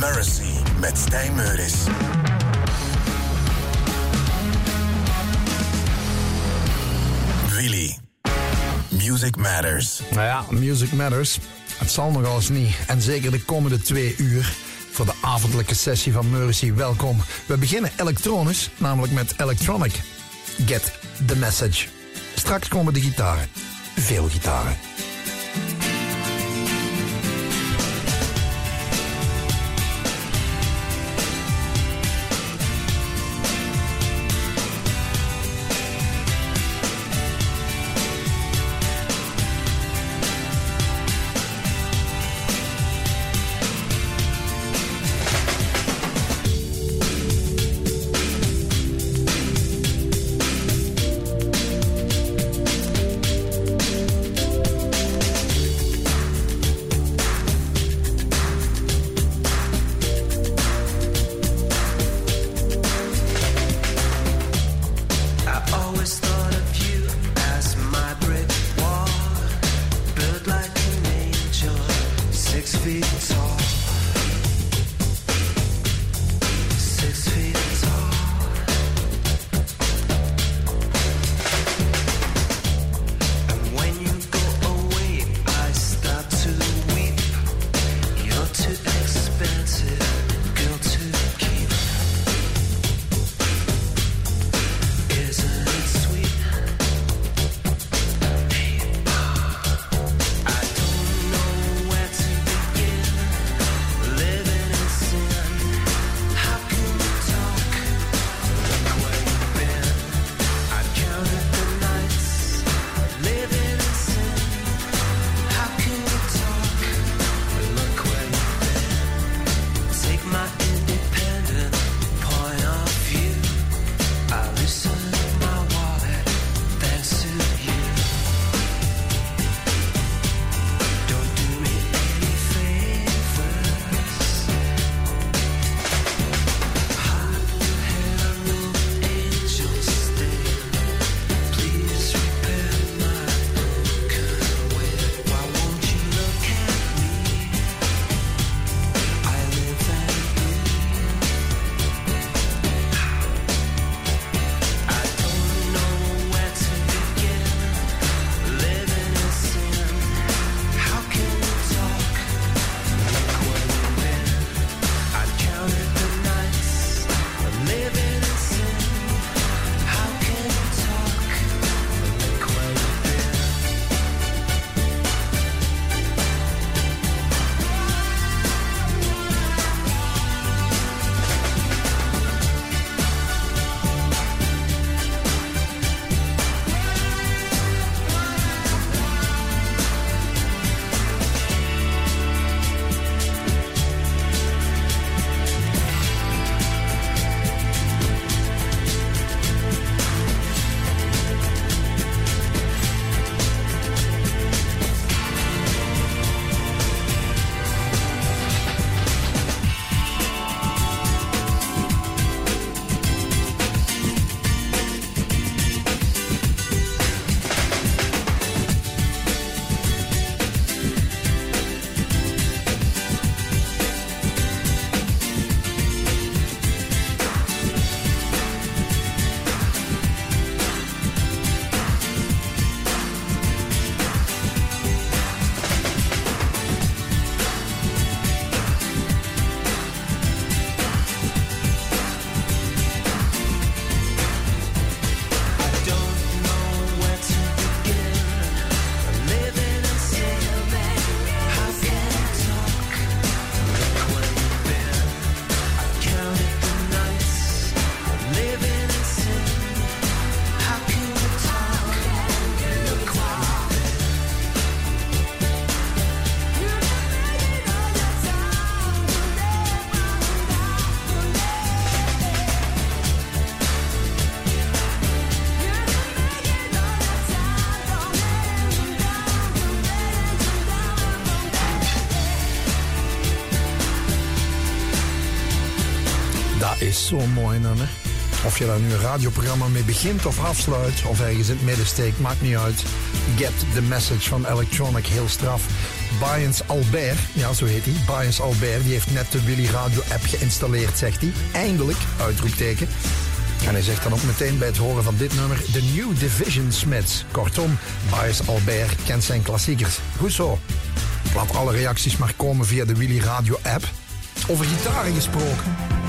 Mercy met Stijn Meuris. Willy. Music Matters. Nou ja, Music Matters. Het zal nog eens niet. En zeker de komende twee uur voor de avondelijke sessie van Mercy. Welkom. We beginnen elektronisch, namelijk met Electronic. Get the message. Straks komen de gitaren. Veel gitaren. Zo mooi hè? Of je daar nu een radioprogramma mee begint of afsluit, of ergens in het midden steekt, maakt niet uit. Get the message van Electronic, heel straf. Bions Albert, ja zo heet hij, Bions Albert, die heeft net de Willy Radio app geïnstalleerd, zegt hij. Eindelijk, uitroepteken. En hij zegt dan ook meteen bij het horen van dit nummer, de New Division Smiths. Kortom, Bions Albert kent zijn klassiekers. Goed zo. Laat alle reacties maar komen via de Willy Radio app. Over gitaren gesproken.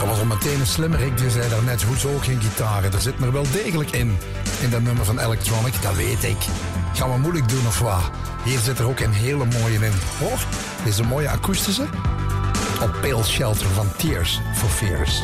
Dat was al meteen een slimmerik, die zei daarnet, hoezo geen gitaren? Er zit er wel degelijk in, in dat nummer van Electronic, dat weet ik. Gaan we moeilijk doen of wat? Hier zit er ook een hele mooie in. Hoor, deze mooie akoestische. Op Pale Shelter van Tears for Fears.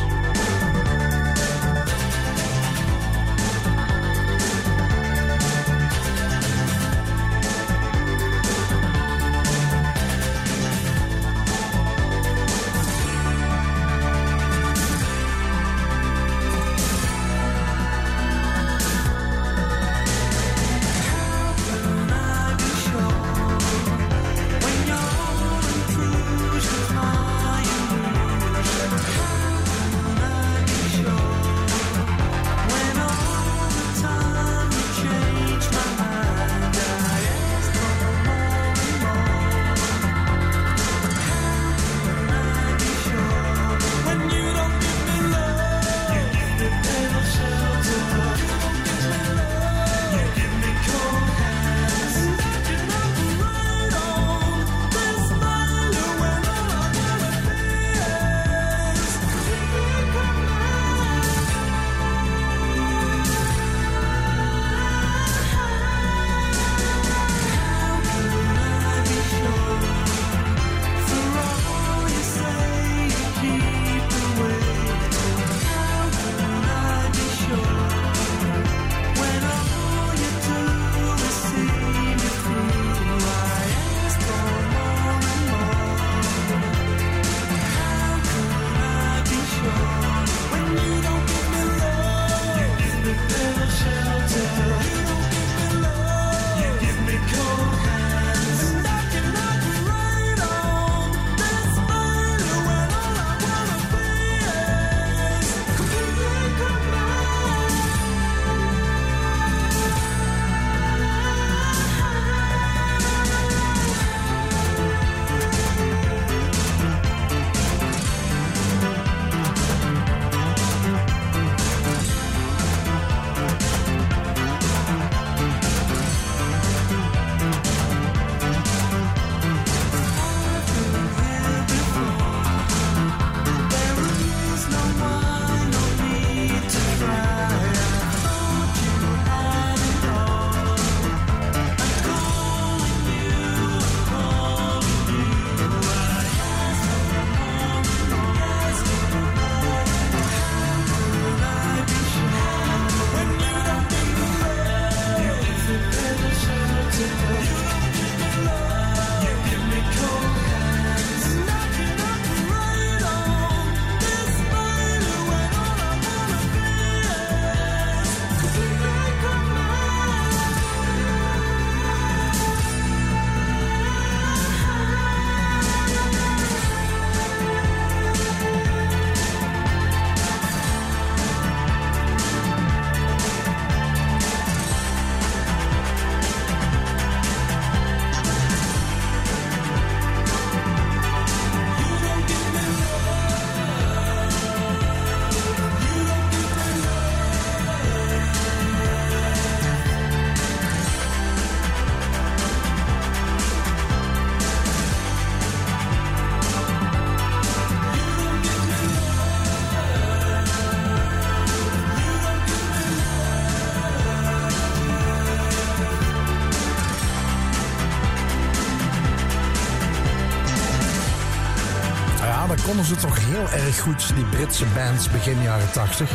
Heel erg goed, die Britse bands begin jaren 80.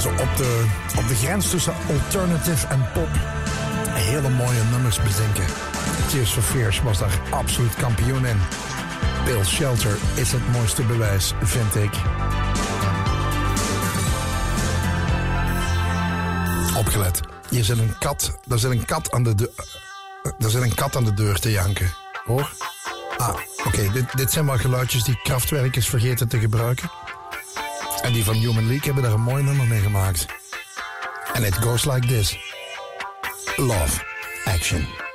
Zo op de, op de grens tussen alternative en pop. Hele mooie nummers bezinken. Tears for Fears was daar absoluut kampioen in. Bill Shelter is het mooiste bewijs, vind ik. Opgelet. Hier zit een kat. Daar zit een kat aan de deur. Er zit een kat aan de deur te janken. Hoor. Oké. Dit, zijn wel geluidjes die krachtwerkers vergeten te gebruiken. En die van Human League hebben daar een mooi nummer mee gemaakt. And it goes like this. Love. Action.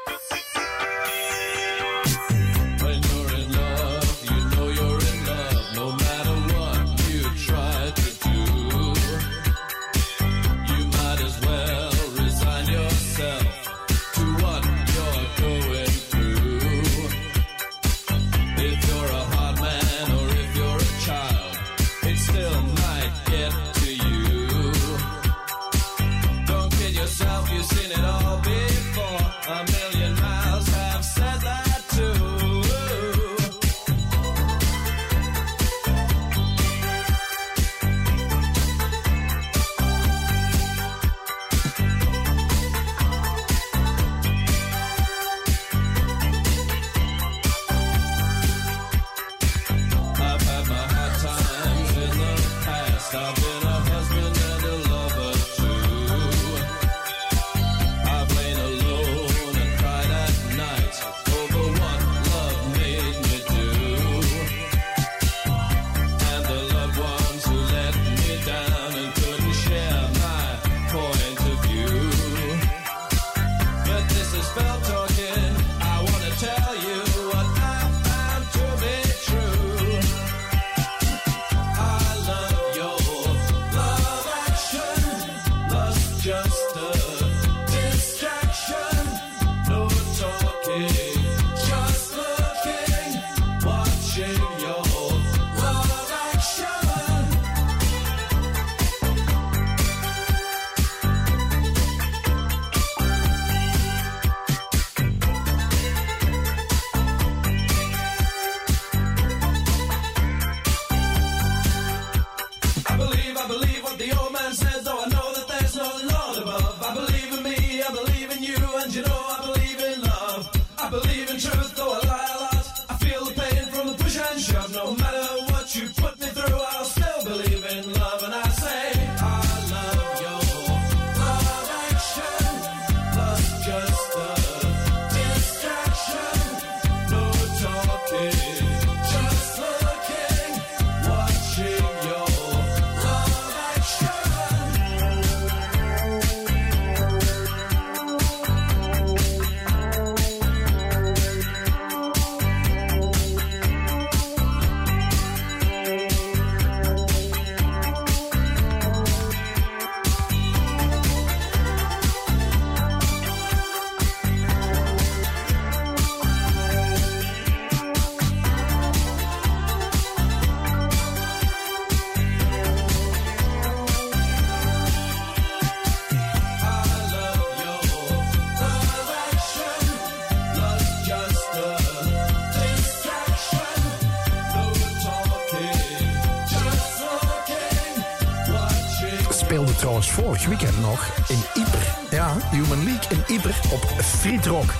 Vorig weekend nog in Yper. Ja, Human League in Yper op Frietrock.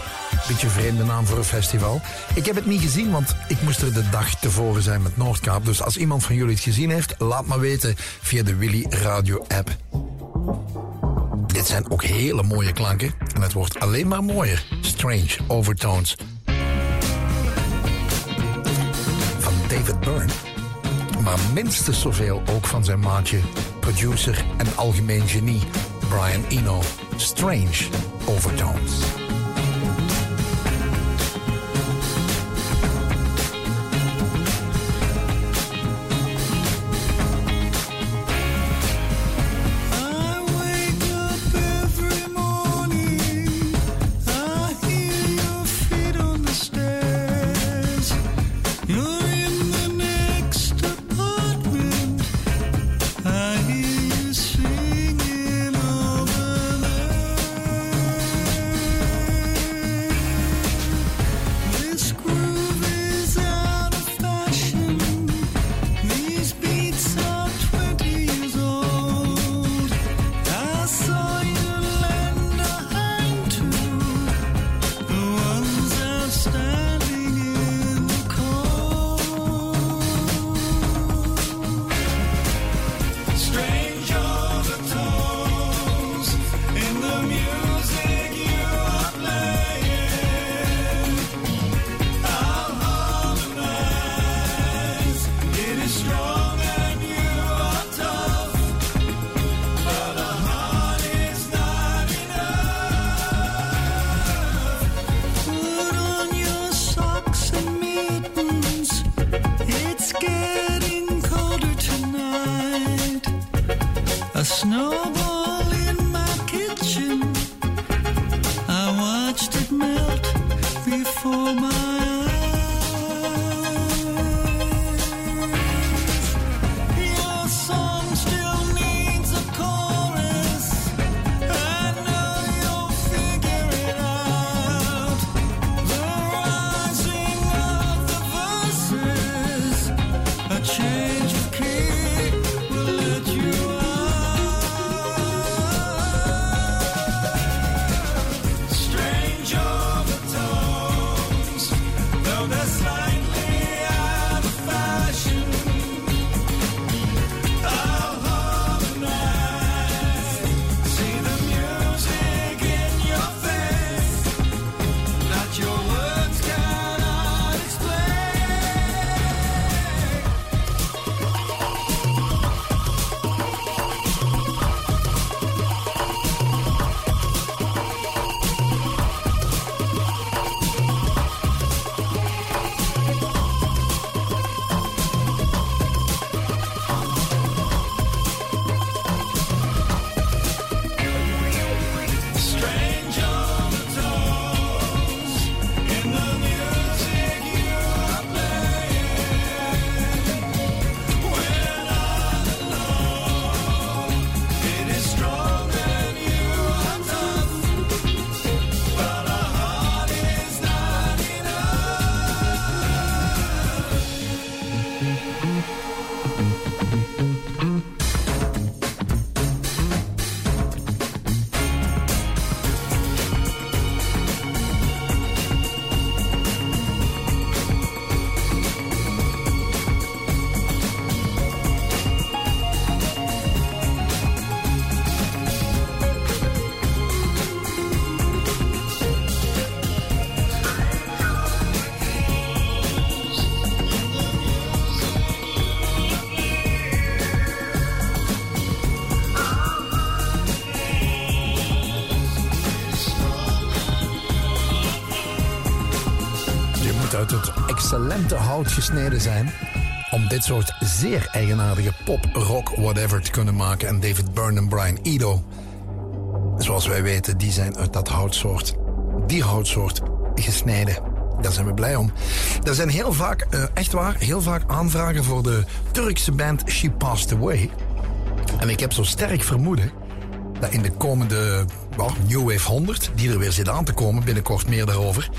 Beetje vreemde naam voor een festival. Ik heb het niet gezien, want ik moest er de dag tevoren zijn met Noordkaap. Dus als iemand van jullie het gezien heeft, laat me weten via de Willy Radio app. Dit zijn ook hele mooie klanken en het wordt alleen maar mooier. Strange Overtones. Van David Byrne. Maar minstens zoveel ook van zijn maatje, producer en algemeen genie Brian Eno. Strange Overtones. Excellente hout gesneden zijn om dit soort zeer eigenaardige pop, rock, whatever te kunnen maken. En David Byrne en Brian Eno, zoals wij weten, die zijn uit dat houtsoort, die houtsoort gesneden. Daar zijn we blij om. Er zijn heel vaak, uh, echt waar, heel vaak aanvragen voor de Turkse band She Passed Away. En ik heb zo sterk vermoeden dat in de komende well, New Wave 100, die er weer zit aan te komen, binnenkort meer daarover,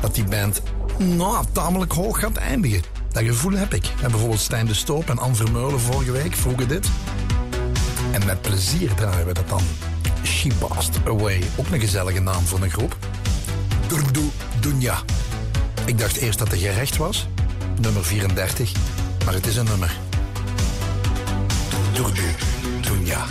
dat die band nou, tamelijk hoog gaat eindigen. Dat gevoel heb ik. En bijvoorbeeld Stijn de Stoop en Anne Vermeulen vorige week vroegen dit. En Met plezier draaien we dat dan. She Passed Away. Ook een gezellige naam voor een groep. Durdu Dunja. Ik dacht eerst dat het gerecht was. Nummer 34. Maar het is een nummer. Durdu Dunja.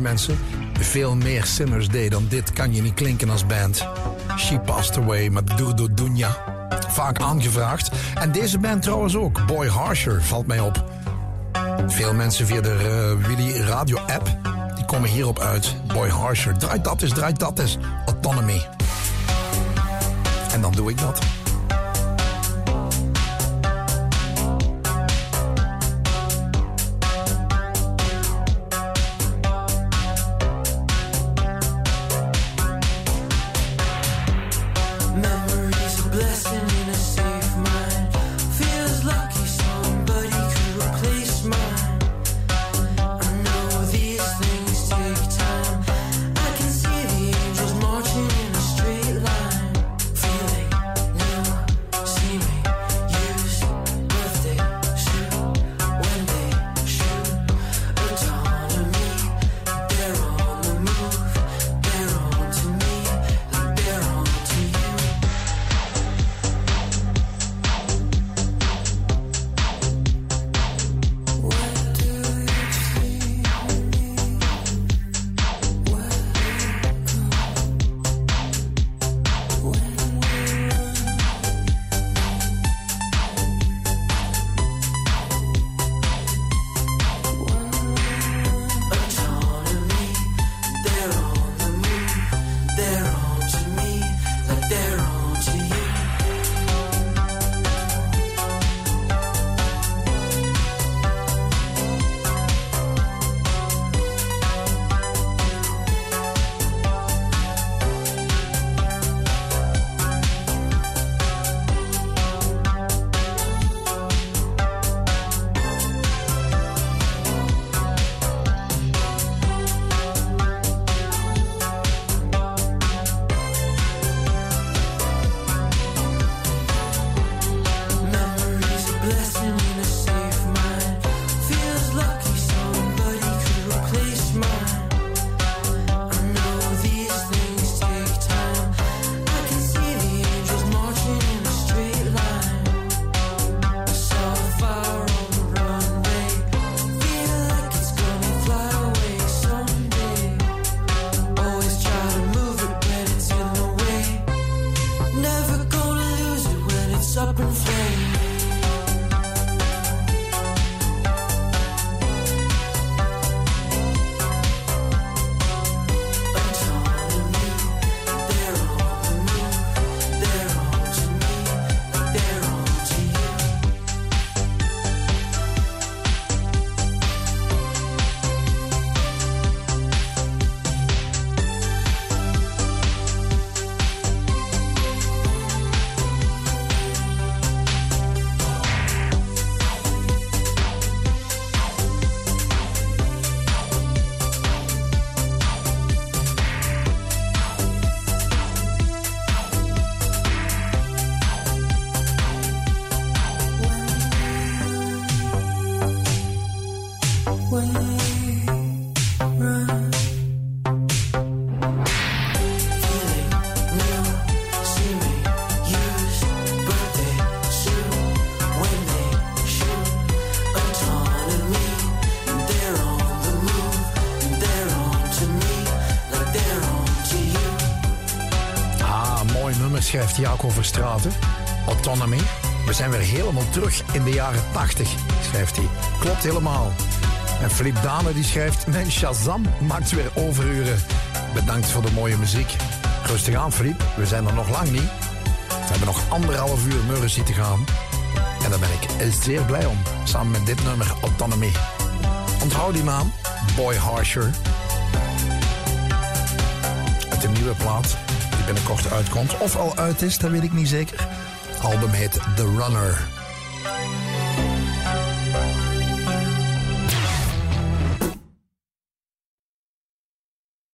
Mensen. Veel meer Sinners Day dan dit kan je niet klinken als band. She Passed Away met Durdo Dunja. Vaak aangevraagd. En deze band trouwens ook. Boy Harsher valt mij op. Veel mensen via de uh, Willy Radio app. Die komen hierop uit. Boy Harsher. Draait dat eens, draait dat eens. Autonomy. En dan doe ik dat. Schrijft Jaco Verstraeten. Autonomy. We zijn weer helemaal terug in de jaren 80, schrijft hij. Klopt helemaal. En Philippe Dane die schrijft... Mijn Shazam maakt weer overuren. Bedankt voor de mooie muziek. Rustig aan, Philippe. We zijn er nog lang niet. We hebben nog anderhalf uur Mercy te gaan. En daar ben ik zeer blij om. Samen met dit nummer Autonomy. Onthoud die naam. Boy Harsher. Uit de nieuwe plaat binnenkort uitkomt. Of al uit is, dat weet ik niet zeker. Album heet The Runner.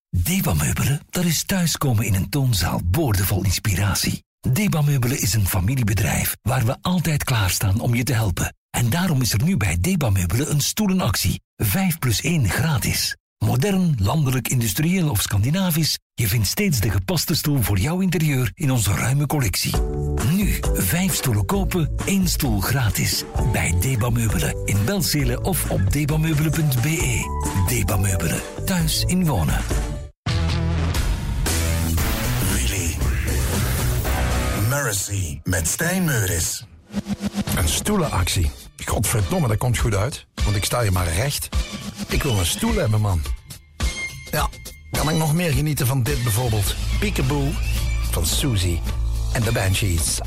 Deba Meubelen, dat is thuiskomen in een toonzaal boordevol inspiratie. Deba Meubelen is een familiebedrijf waar we altijd klaarstaan om je te helpen. En daarom is er nu bij Deba Meubelen een stoelenactie. 5 plus 1 gratis. Modern, landelijk, industrieel of Scandinavisch, je vindt steeds de gepaste stoel voor jouw interieur in onze ruime collectie. Nu, 5 stoelen kopen, 1 stoel gratis. Bij Deba Meubelen in Belzele of op debameubelen.be. Deba Meubelen, thuis in wonen. Willy. Mercy met Stijn Meuris. Een stoelenactie. Godverdomme, dat komt goed uit. Want ik sta hier maar recht. Ik wil een stoel hebben, man. Ja, kan ik nog meer genieten van dit bijvoorbeeld? Peekaboo van Susie en de Banshees.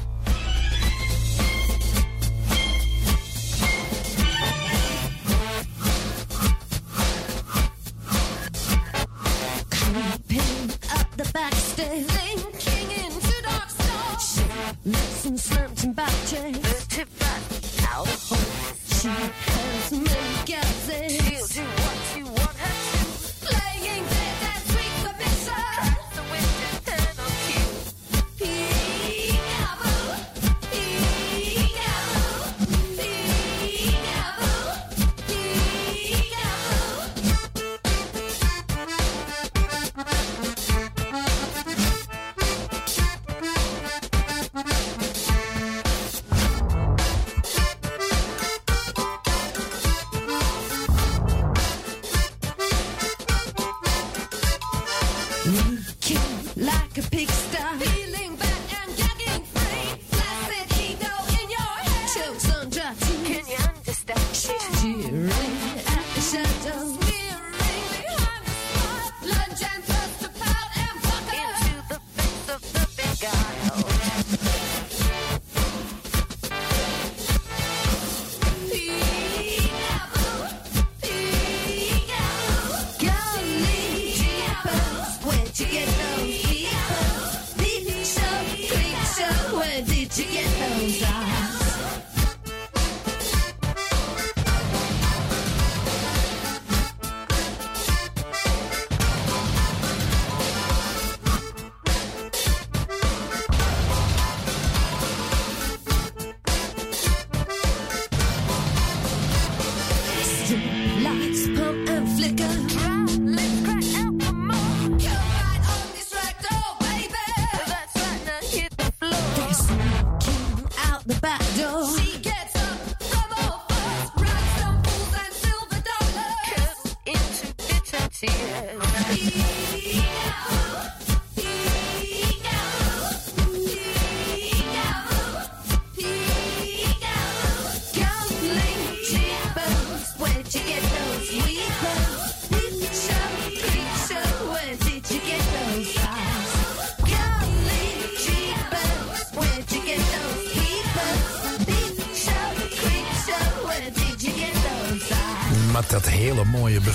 The back door.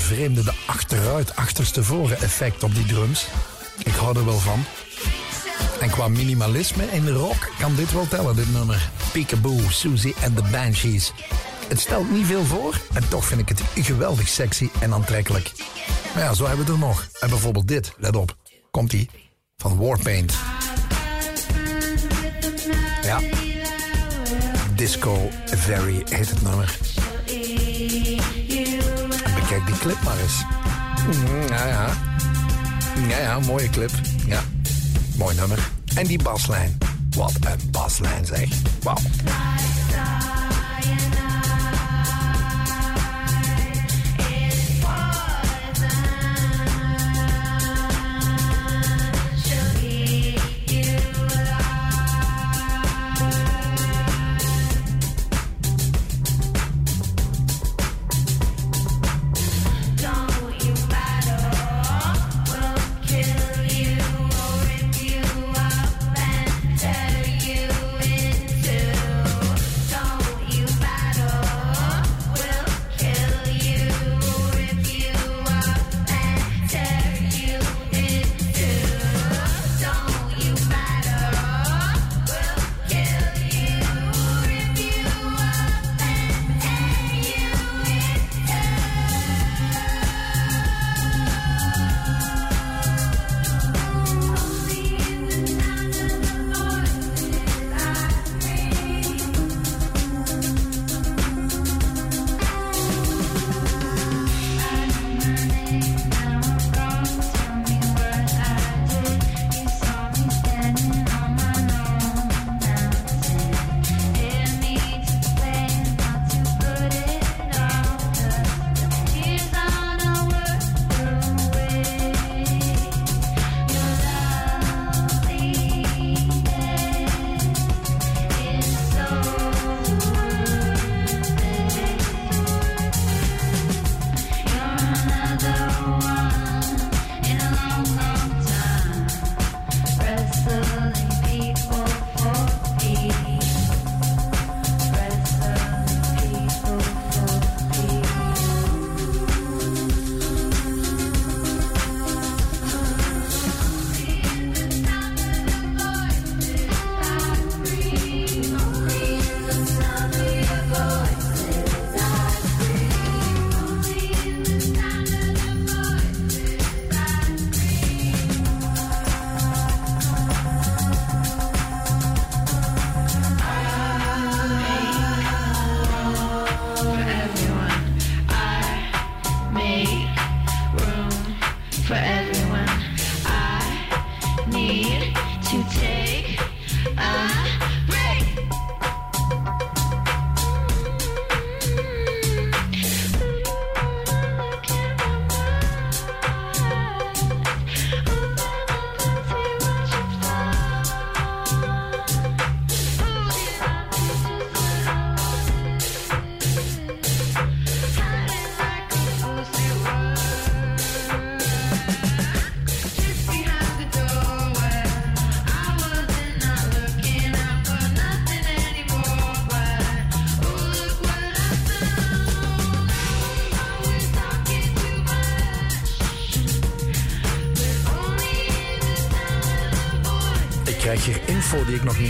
Mooie bevreemde de achteruit, achterstevoren effect op die drums. Ik hou er wel van. En qua minimalisme in rock kan dit wel tellen, dit nummer. Peekaboo, Susie and the Banshees. Het stelt niet veel voor en toch vind ik het geweldig sexy en aantrekkelijk. Maar ja, zo hebben we er nog. En bijvoorbeeld dit, let op. Komt-ie. Van Warpaint. Ja. Disco Very heet het nummer. En bekijk die clip maar eens. Mm, ja, ja. Ja, ja, mooie clip. Ja, mooi nummer. En die baslijn. Wat een baslijn zeg. Wauw.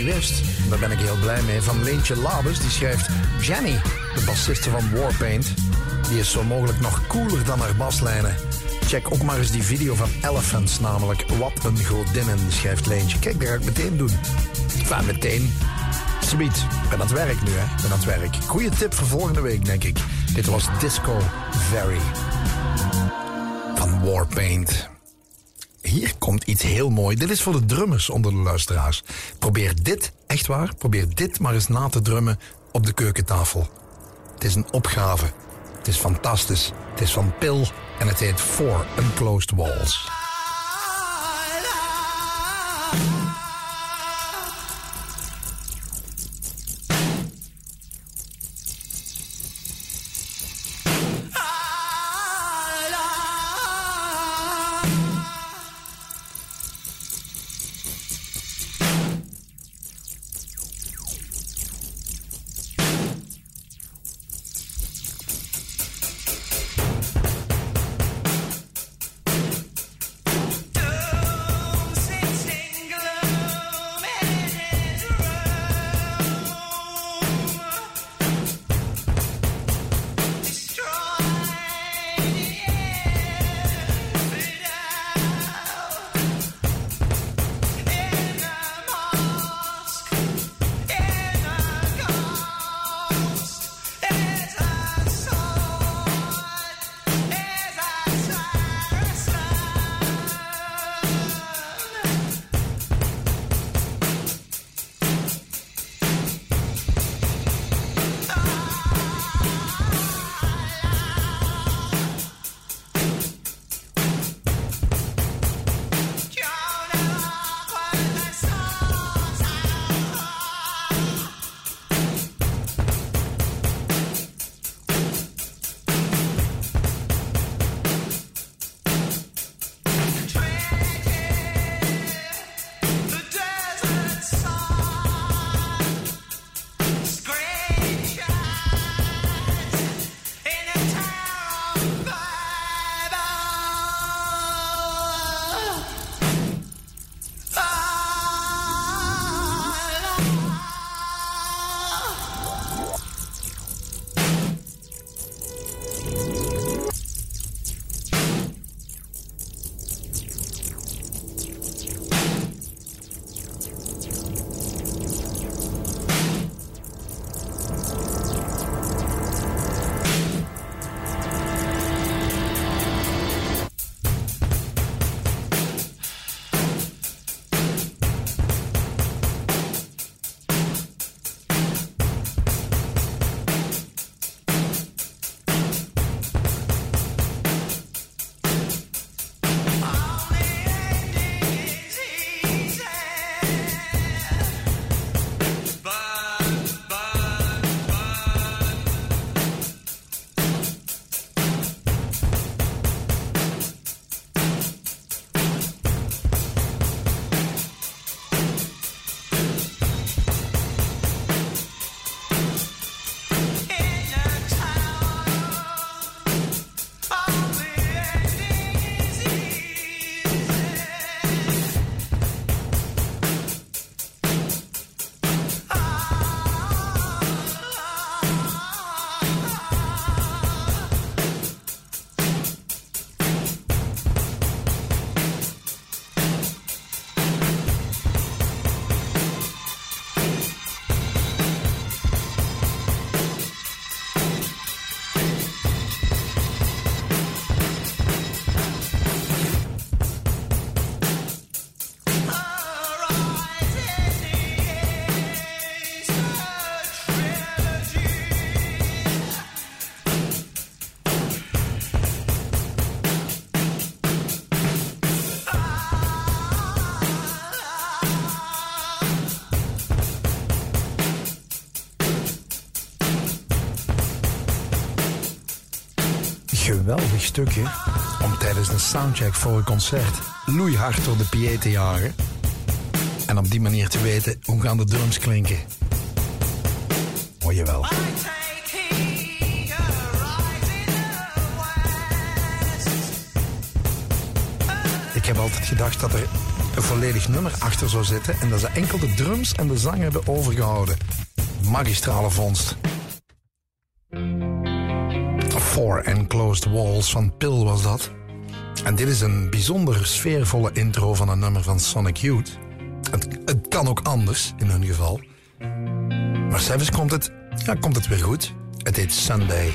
Daar ben ik heel blij mee. Van Leentje Labus, die schrijft... Jenny, de bassiste van Warpaint... die is zo mogelijk nog cooler dan haar baslijnen. Check ook maar eens die video van Elephants, namelijk... Wat een godinnen, schrijft Leentje. Kijk, dat ga ik meteen doen. Enfin, meteen. Sweet. Ben aan het werk nu, hè. Ben aan het werk. Goeie tip voor volgende week, denk ik. Dit was Disco Very. Van Warpaint. Hier komt iets heel mooi. Dit is voor de drummers onder de luisteraars. Probeer dit, echt waar, probeer dit maar eens na te drummen op de keukentafel. Het is een opgave. Het is fantastisch. Het is van Pil en het heet Four Unclosed Walls. Stukje om tijdens een soundcheck voor een concert loeihard door de PA te jagen. En op die manier te weten hoe gaan de drums klinken. Hoor je wel. Ik heb altijd gedacht dat er een volledig nummer achter zou zitten en dat ze enkel de drums en de zang hebben overgehouden. Magistrale vondst. Four Enclosed Walls van Pil was dat. En dit is een bijzonder sfeervolle intro van een nummer van Sonic Youth. Het, het kan ook anders, in hun geval. Maar zelfs komt het, ja, komt het weer goed. Het heet. Sunday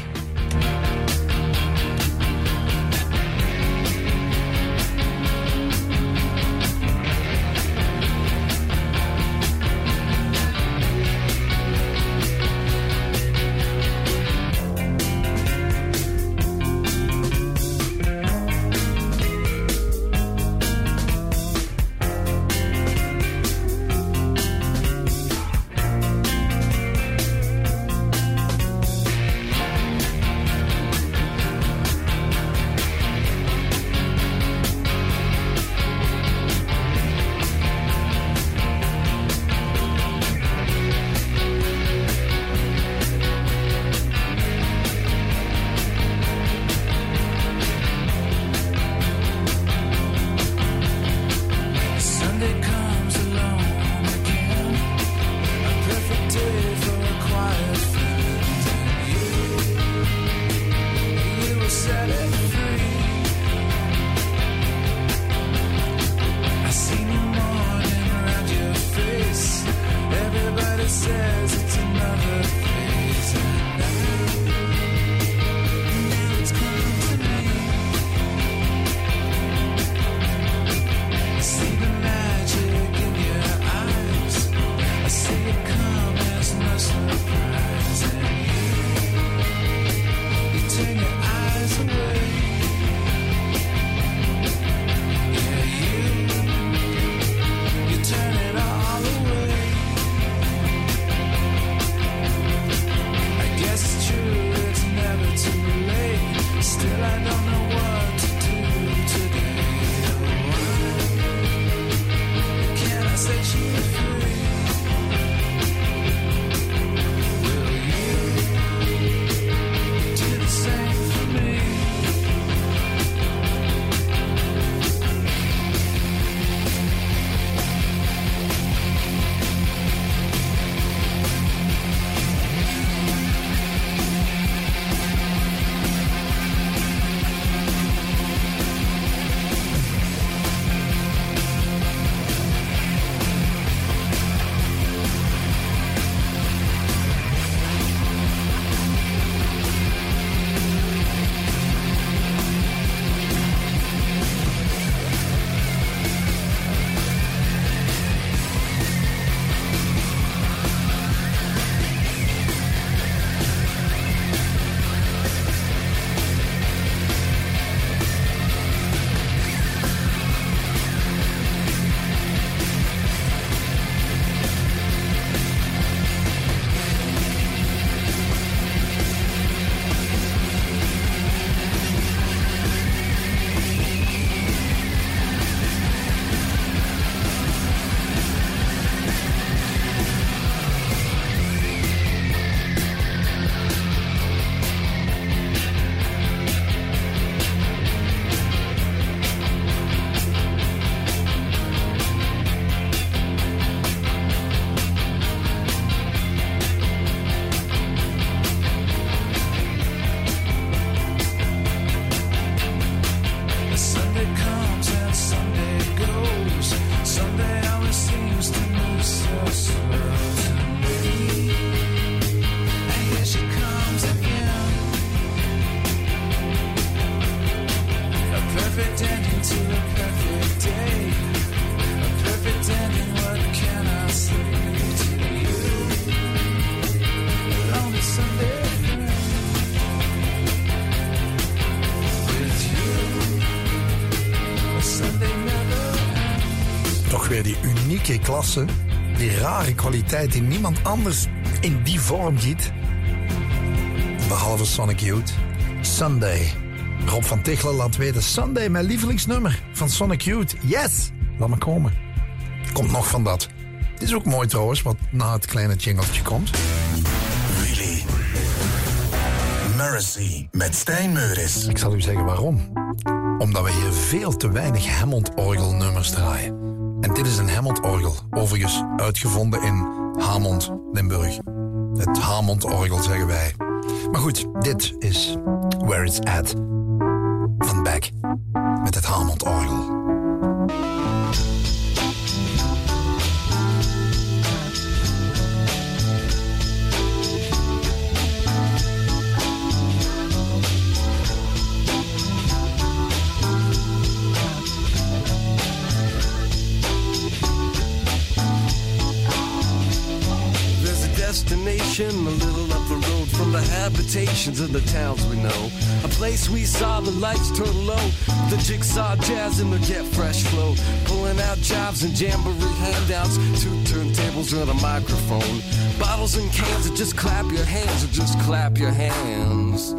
kwaliteit die niemand anders in die vorm giet. Behalve Sonic Youth. Sunday. Rob van Tichelen laat weten Sunday, mijn lievelingsnummer van Sonic Youth. Yes! Laat me komen. Komt nog van dat. Dit is ook mooi trouwens, wat na het kleine jingeltje komt. Willy. Mercy met Stijn Meuris. Ik zal u zeggen waarom. Omdat we hier veel te weinig Hammond-orgelnummers draaien. En dit is een Hammond-orgel, overigens uitgevonden in Hamond, Limburg. Het Hammond-orgel zeggen wij. Maar goed, dit is Where It's At van Beck met het Hammond-orgel. Destination a little up the road from the habitations of the towns we know. A place we saw the lights turn low. The jigsaw jazz and the get fresh flow. Pulling out jobs and jamboree handouts. Two turntables and a microphone. Bottles and cans and just clap your hands or just clap your hands.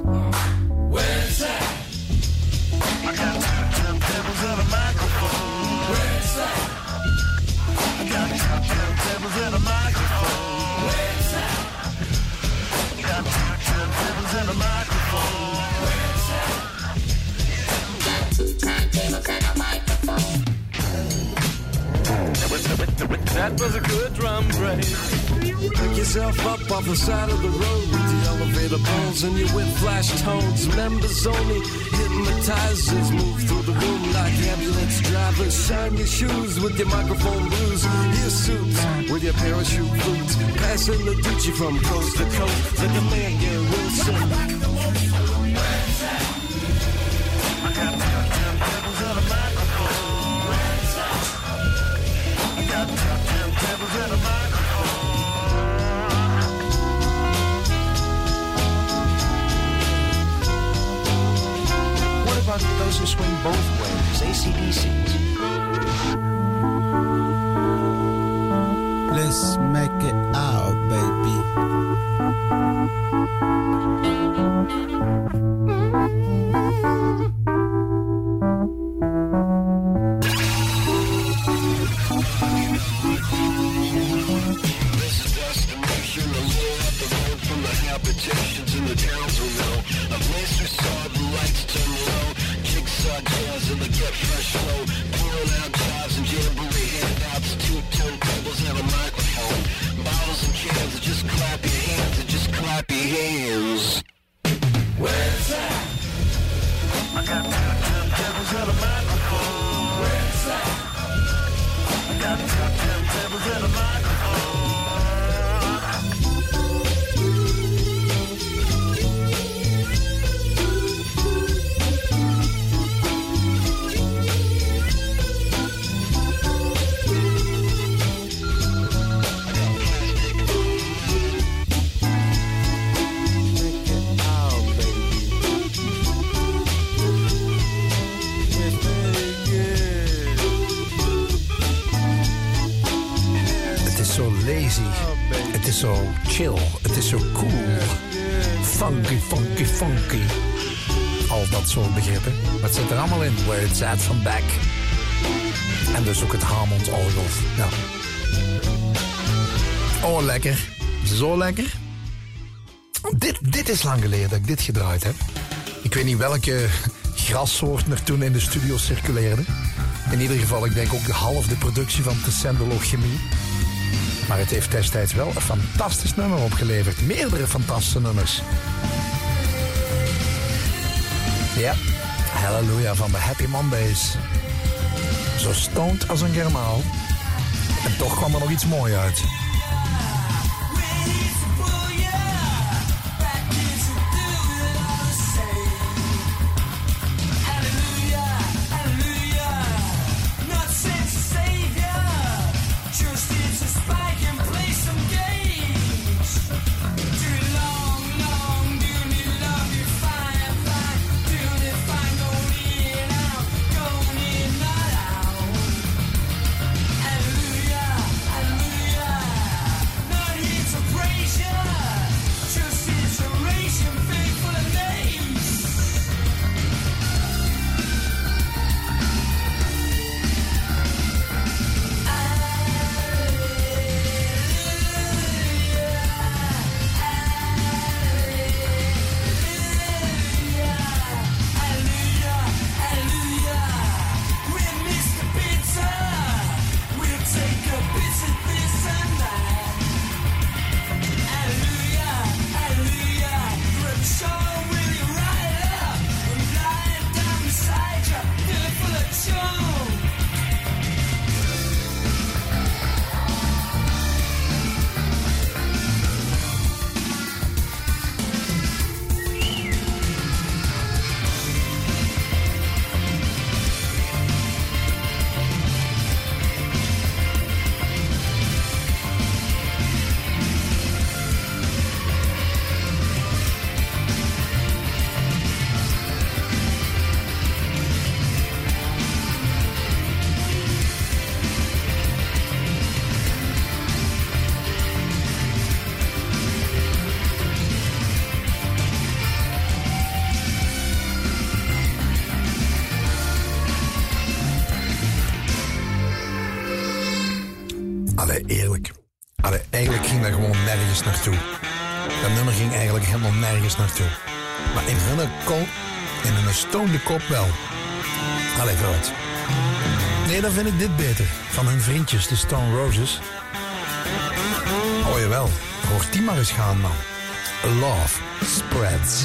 That was a good drum break. Pick yourself up off the side of the road with the elevator bones and your with flash tones. Members only hypnotizers move through the room like ambulance drivers. Shine your shoes with your microphone blues. Your suits with your parachute boots. Passing the Gucci from coast to coast like a man, Wilson. Those who swing both ways? ACDCs. Let's make it out, baby. This dus ook het Hammond orgel. Ja. Oh, lekker. Zo lekker. Dit, dit is lang geleden dat ik dit gedraaid heb. Ik weet niet welke grassoort er toen in de studio circuleerde. In ieder geval, ik denk ook de half de productie van Tessenderlo Chemie. Maar het heeft destijds wel een fantastisch nummer opgeleverd. Meerdere fantastische nummers. Ja, Halleluja van de Happy Mondays. Zo stoned als een germaal. En toch kwam er nog iets moois uit. alcohol en een stoonde kop wel. Allee, vooruit. Nee, dan vind ik dit beter. Van hun vriendjes, de Stone Roses. Oh jawel, hoort die maar eens gaan, man. Love spreads.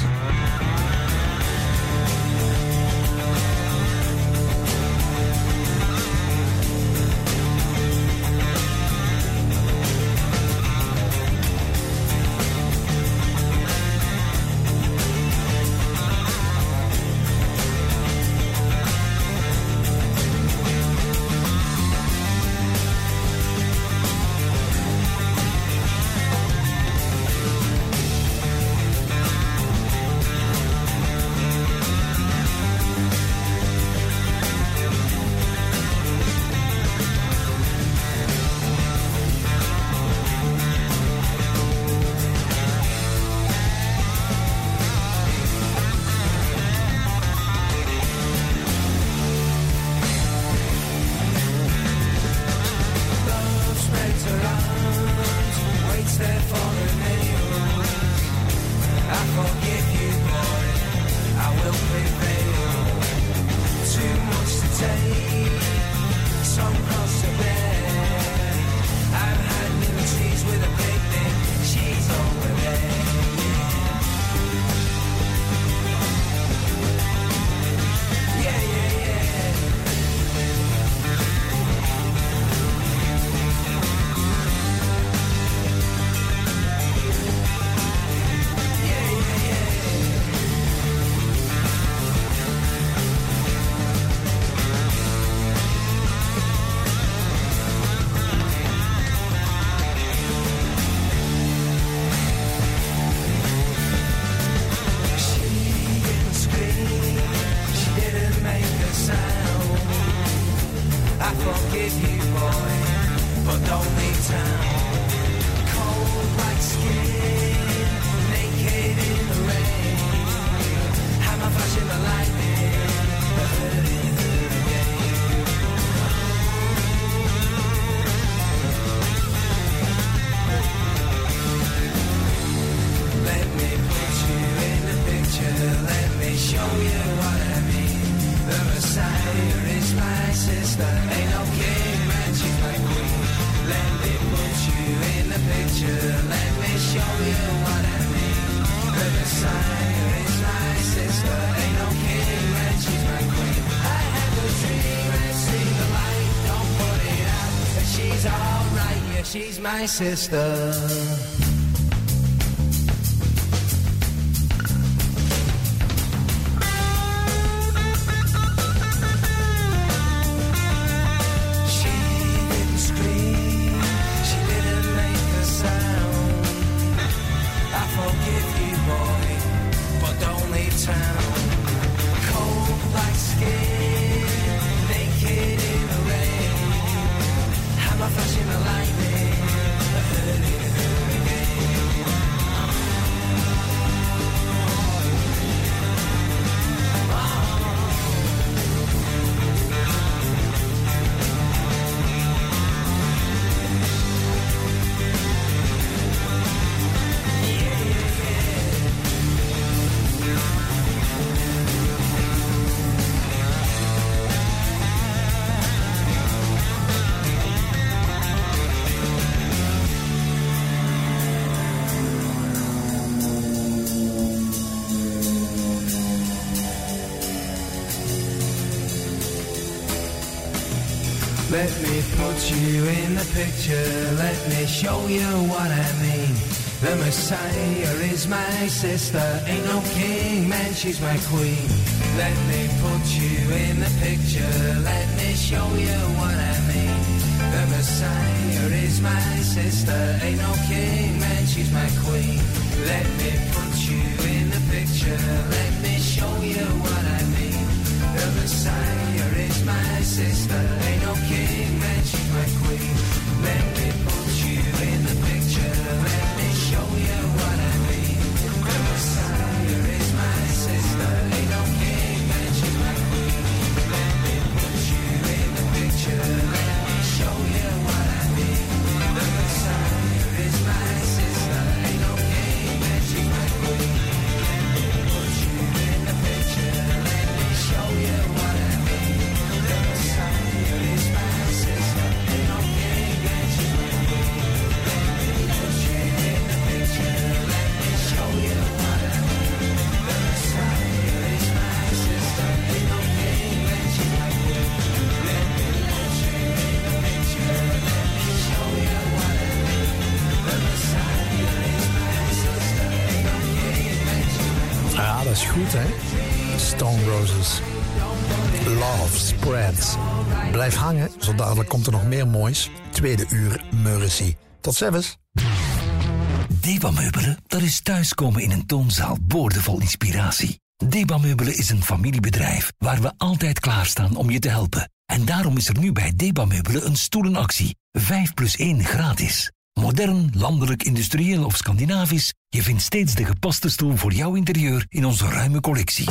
Sister. show you what I mean. The Messiah is my sister, ain't no king, man, she's my queen. Let me put you in the picture, let me show you what I mean. The Messiah is my sister, ain't no king, man, she's my queen. Komt er nog meer moois. Tweede uur Mercy. Tot ziens. Deba Meubelen, dat is thuiskomen in een toonzaal boordevol inspiratie. Deba Meubelen is een familiebedrijf waar we altijd klaarstaan om je te helpen. En daarom is er nu bij Deba Meubelen een stoelenactie. 5 plus 1 gratis. Modern, landelijk, industrieel of Scandinavisch, je vindt steeds de gepaste stoel voor jouw interieur in onze ruime collectie.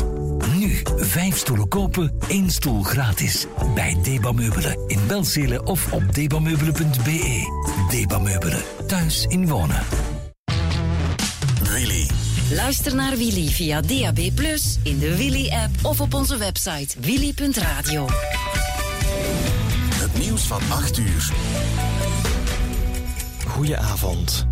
Nu, 5 stoelen kopen, 1 stoel gratis. Bij Deba Meubelen in Belzele of op debameubelen.be. Deba Meubelen, thuis in wonen. Willy. Luister naar Willy via DAB+, in de Willy-app of op onze website willy.radio. Het nieuws van 8 uur. Goedenavond.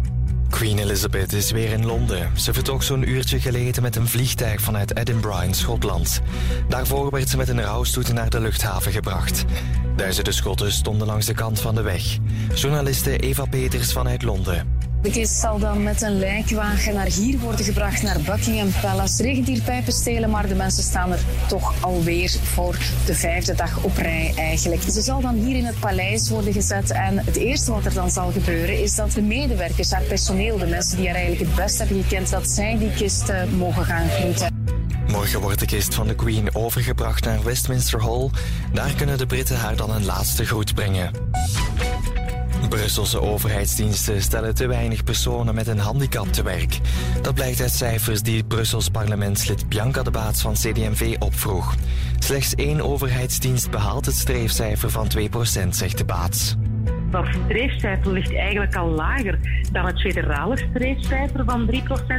Queen Elizabeth is weer in Londen. Ze vertrok zo'n uurtje geleden met een vliegtuig vanuit Edinburgh in Schotland. Daarvoor werd ze met een rouwstoet naar de luchthaven gebracht. Duizenden Schotten stonden langs de kant van de weg. Journaliste Eva Peters vanuit Londen. De kist zal dan met een lijkwagen naar hier worden gebracht, naar Buckingham Palace. Er regent hier pijpenstelen, maar de mensen staan er toch alweer voor de vijfde dag op rij eigenlijk. Ze zal dan hier in het paleis worden gezet en het eerste wat er dan zal gebeuren is dat de medewerkers, haar personeel, de mensen die haar eigenlijk het best hebben gekend, dat zij die kist eh, mogen gaan groeten. Morgen wordt de kist van de Queen overgebracht naar Westminster Hall. Daar kunnen de Britten haar dan een laatste groet brengen. Brusselse overheidsdiensten stellen te weinig personen met een handicap te werk. Dat blijkt uit cijfers die Brussels parlementslid Bianca de Baats van CD&V opvroeg. Slechts één overheidsdienst behaalt het streefcijfer van 2%, zegt de Baats. Dat streefcijfer ligt eigenlijk al lager dan het federale streefcijfer van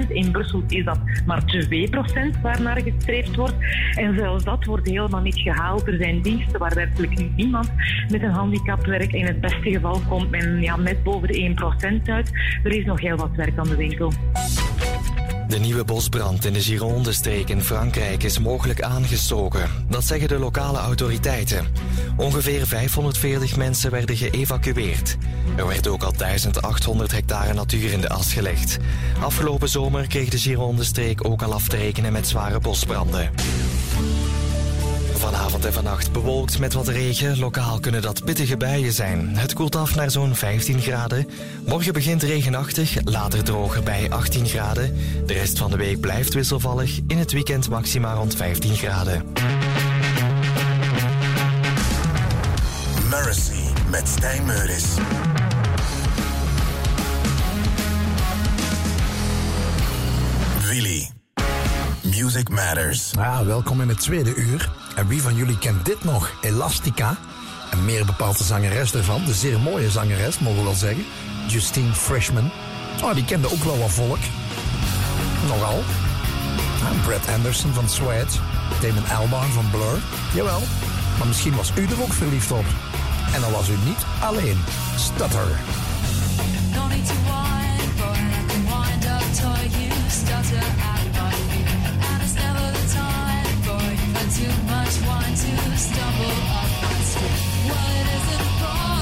3%. In Brussel is dat maar 2% waarnaar gestreefd wordt. En zelfs dat wordt helemaal niet gehaald. Er zijn diensten waar werkelijk niemand met een handicap werkt. In het beste geval komt men ja, net boven de 1% uit. Er is nog heel wat werk aan de winkel. De nieuwe bosbrand in de Gironde-streek in Frankrijk is mogelijk aangestoken. Dat zeggen de lokale autoriteiten. Ongeveer 540 mensen werden geëvacueerd. Er werd ook al 1800 hectare natuur in de as gelegd. Afgelopen zomer kreeg de Gironde-streek ook al af te rekenen met zware bosbranden. Vanavond en vannacht bewolkt met wat regen. Lokaal kunnen dat pittige buien zijn. Het koelt af naar zo'n 15 graden. Morgen begint regenachtig, later droger bij 18 graden. De rest van de week blijft wisselvallig. In het weekend maxima rond 15 graden. Mercy met Stijn Meuris. Music Matters. Ja, welkom in het tweede uur. En wie van jullie kent dit nog? Elastica. En meer bepaalt de zangeres ervan. De zeer mooie zangeres, mogen we wel zeggen. Justine Freshman. Oh, die kende ook wel wat volk. Nogal. Ah, Brad Anderson van Sweat. Damon Albarn van Blur. Jawel. Maar misschien was u er ook verliefd op. En dan was u niet alleen. Stutter. No need to whine, boy. I can wind up you stutter out too much wine to stumble up my street. Well, it isn't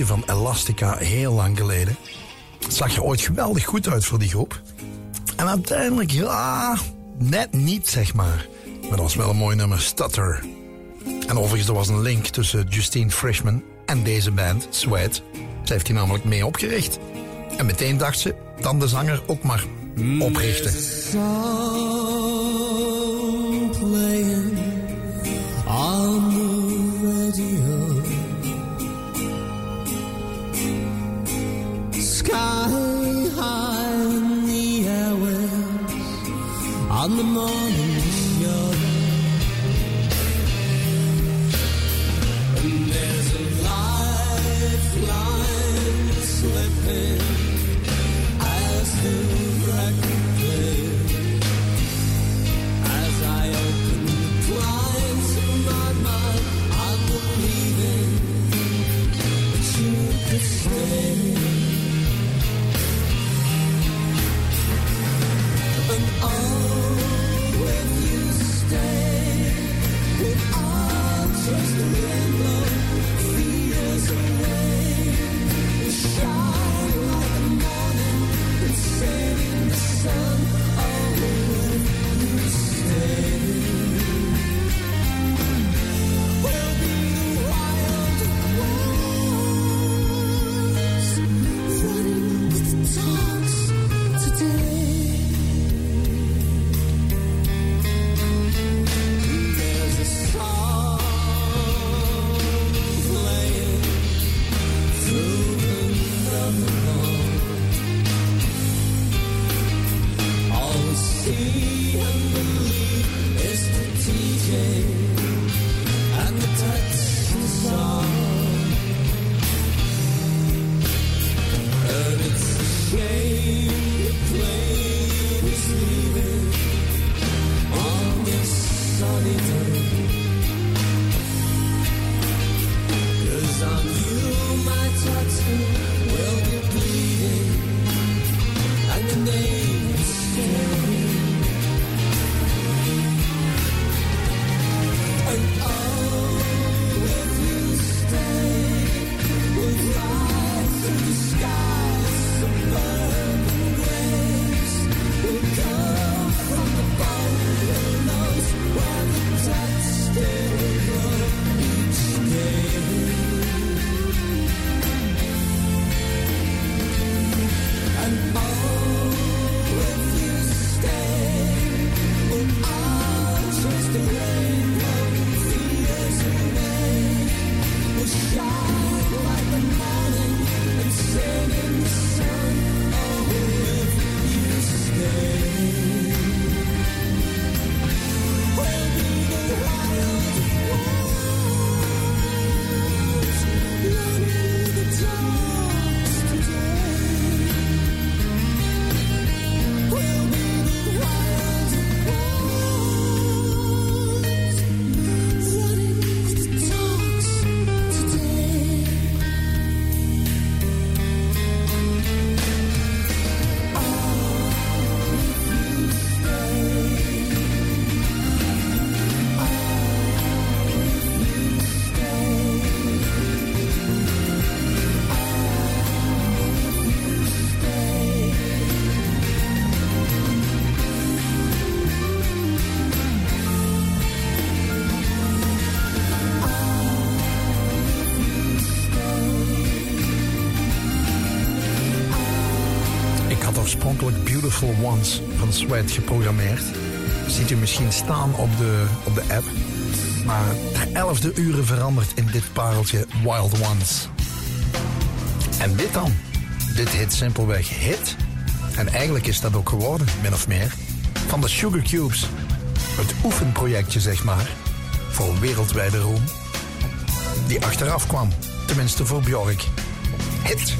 van Elastica heel lang geleden. Zag er ooit geweldig goed uit voor die groep. En uiteindelijk, ja, net niet zeg maar. Maar dat was wel een mooi nummer, Stutter. En overigens, er was een link tussen Justine Frischman en deze band, Sweat. Ze heeft die namelijk mee opgericht. En meteen dacht ze, dan de zanger ook maar oprichten. Beautiful Ones van Sweat geprogrammeerd. Ziet u misschien staan op de, op de app. Maar ter elfde uren verandert in dit pareltje Wild Ones. En dit dan? Dit hit simpelweg hit. En eigenlijk is dat ook geworden, min of meer. Van de Sugar Cubes. Het oefenprojectje, zeg maar. Voor wereldwijde roem. Die achteraf kwam. Tenminste voor Bjork. Hit.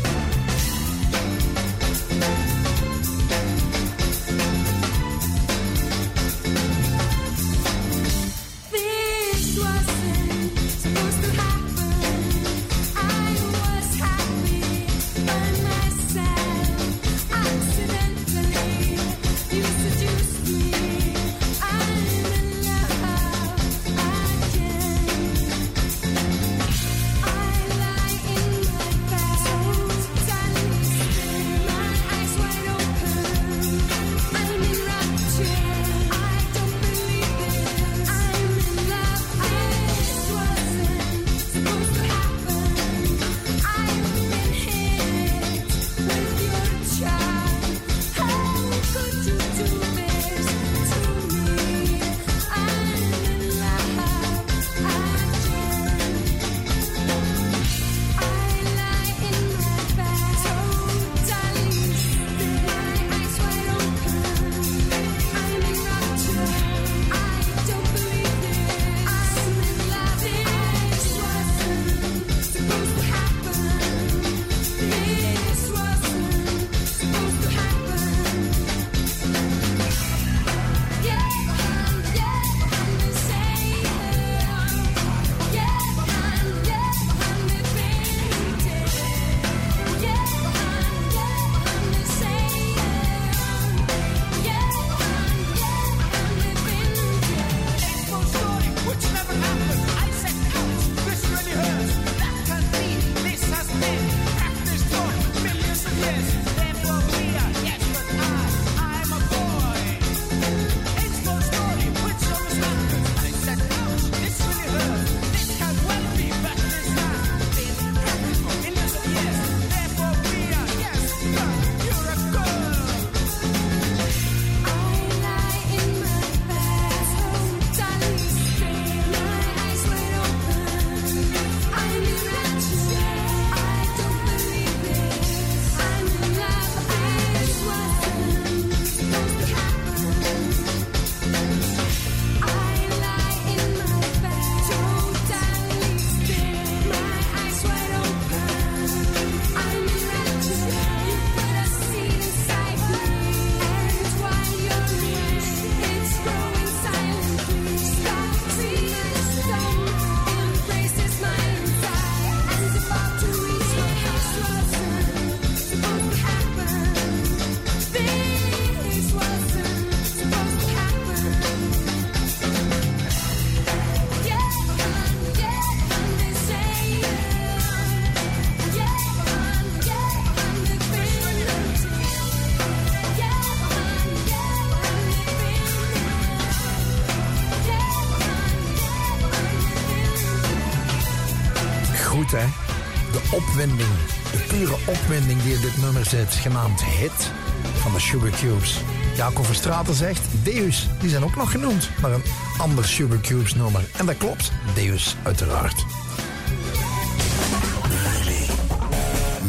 Opwinding die in dit nummer zit, genaamd Hit van de Sugar Cubes. Jacob Verstraten zegt, Deus, die zijn ook nog genoemd, maar een ander Sugar Cubes nummer. En dat klopt, Deus uiteraard.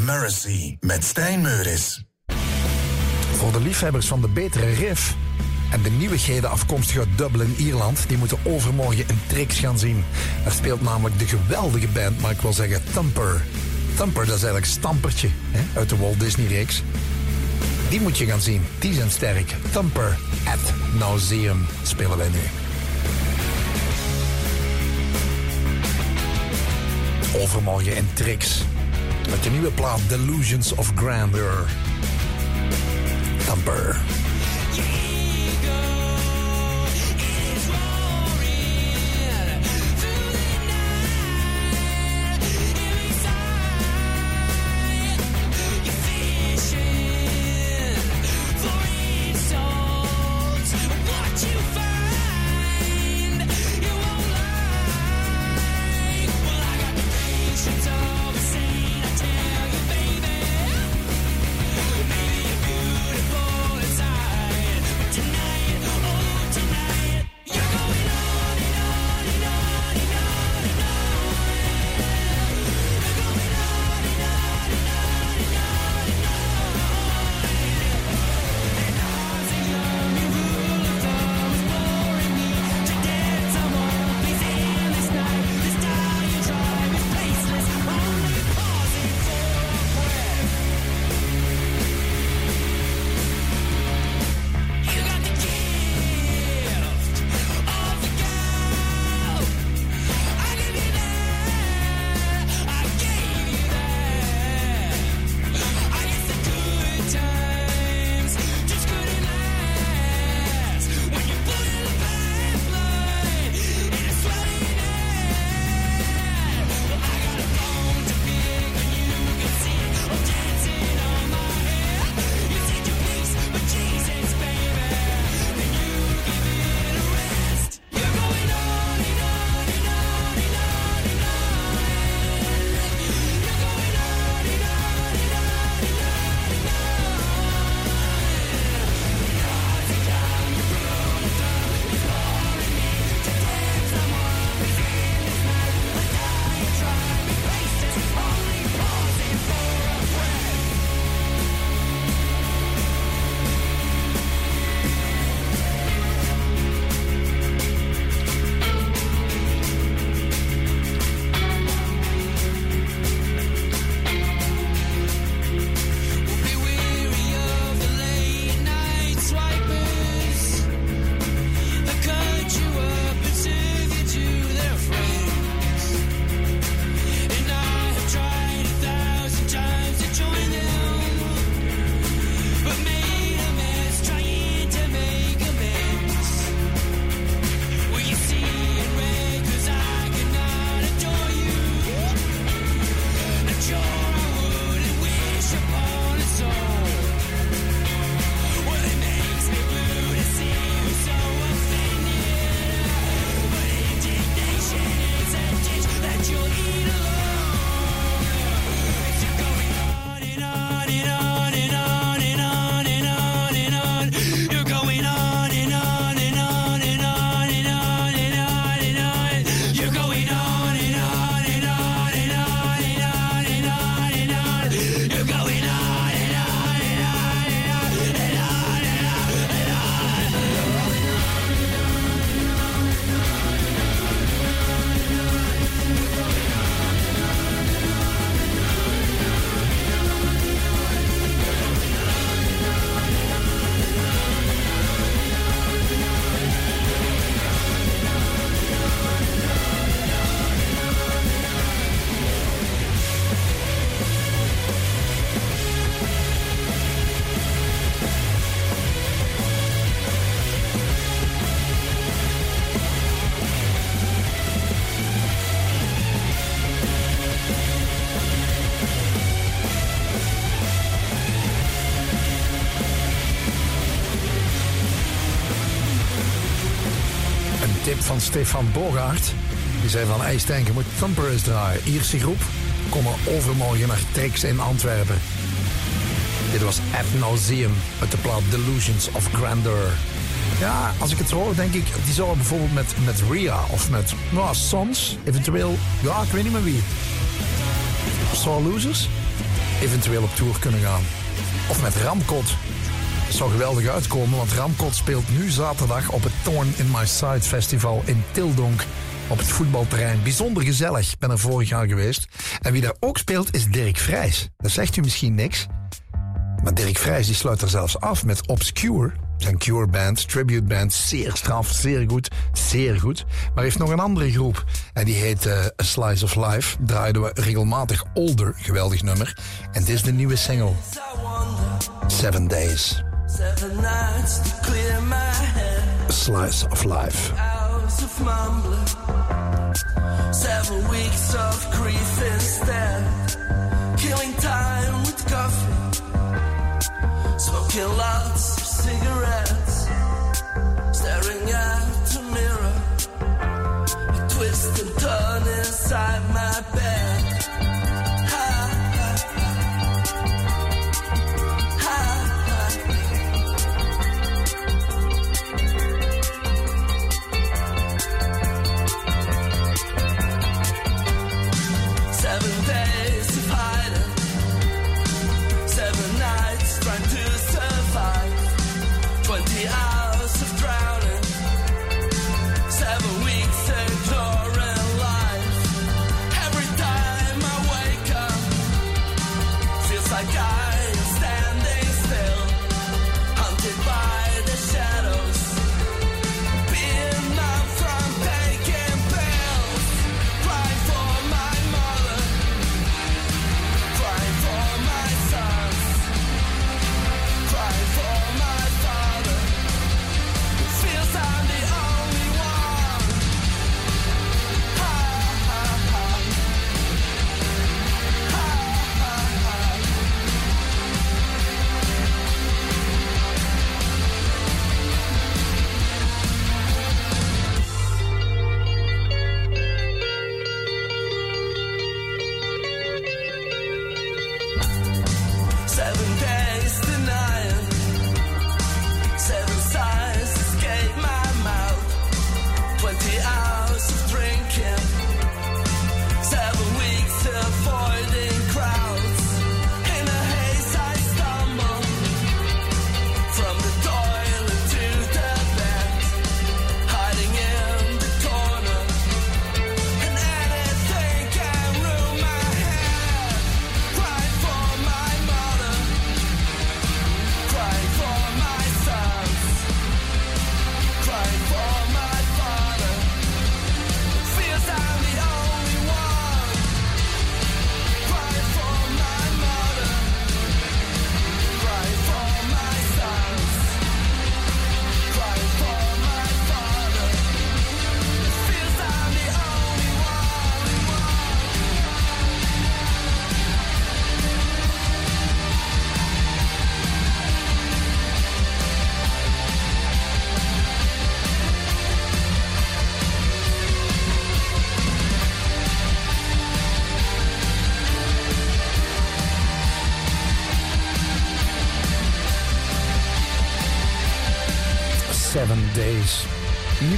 Mercy met Stijn Meuris. Voor de liefhebbers van de betere riff en de nieuwigheden afkomstig uit Dublin, Ierland, die moeten overmorgen een tricks gaan zien. Er speelt namelijk de geweldige band, maar ik wil zeggen Thumper. Thumper, dat is eigenlijk Stampertje hè, uit de Walt Disney reeks. Die moet je gaan zien, die zijn sterk. Thumper at Nauseum spelen wij nu. Overmorgen in tricks. Met de nieuwe plaat Delusions of Grandeur. Thumper. Stefan Bogaert. Die zei van, je moet Thumper eens draaien. Ierse groep, komen overmorgen naar Trix in Antwerpen. Dit was Ethnauseum uit de plaat Delusions of Grandeur. Ja, als ik het hoor, denk ik, die zouden bijvoorbeeld met, met Ria of met nou, Sons, eventueel, ja, ik weet niet meer wie. Soul Losers, eventueel op tour kunnen gaan. Of met Ramkot. Dat zou geweldig uitkomen, want Ramkot speelt nu zaterdag op het Thorn in My Side Festival in Tildonk. Op het voetbalterrein. Bijzonder gezellig. Ben er vorig jaar geweest. En wie daar ook speelt is Dirk Vrijs. Dat zegt u misschien niks. Maar Dirk Vrijs die sluit er zelfs af met Obscure. Zijn Cure band, tribute band. Zeer straf, zeer goed, zeer goed. Maar heeft nog een andere groep. En die heet eh, A Slice of Life. Draaiden we regelmatig Older, geweldig nummer. En dit is de nieuwe single. Seven Days. Seven nights to clear my head. A Slice of Life. Hours of mumbling. Seven weeks of grief instead. Killing time with coffee. Smoking lots of cigarettes. Staring at the mirror. I twist and turn inside my bed.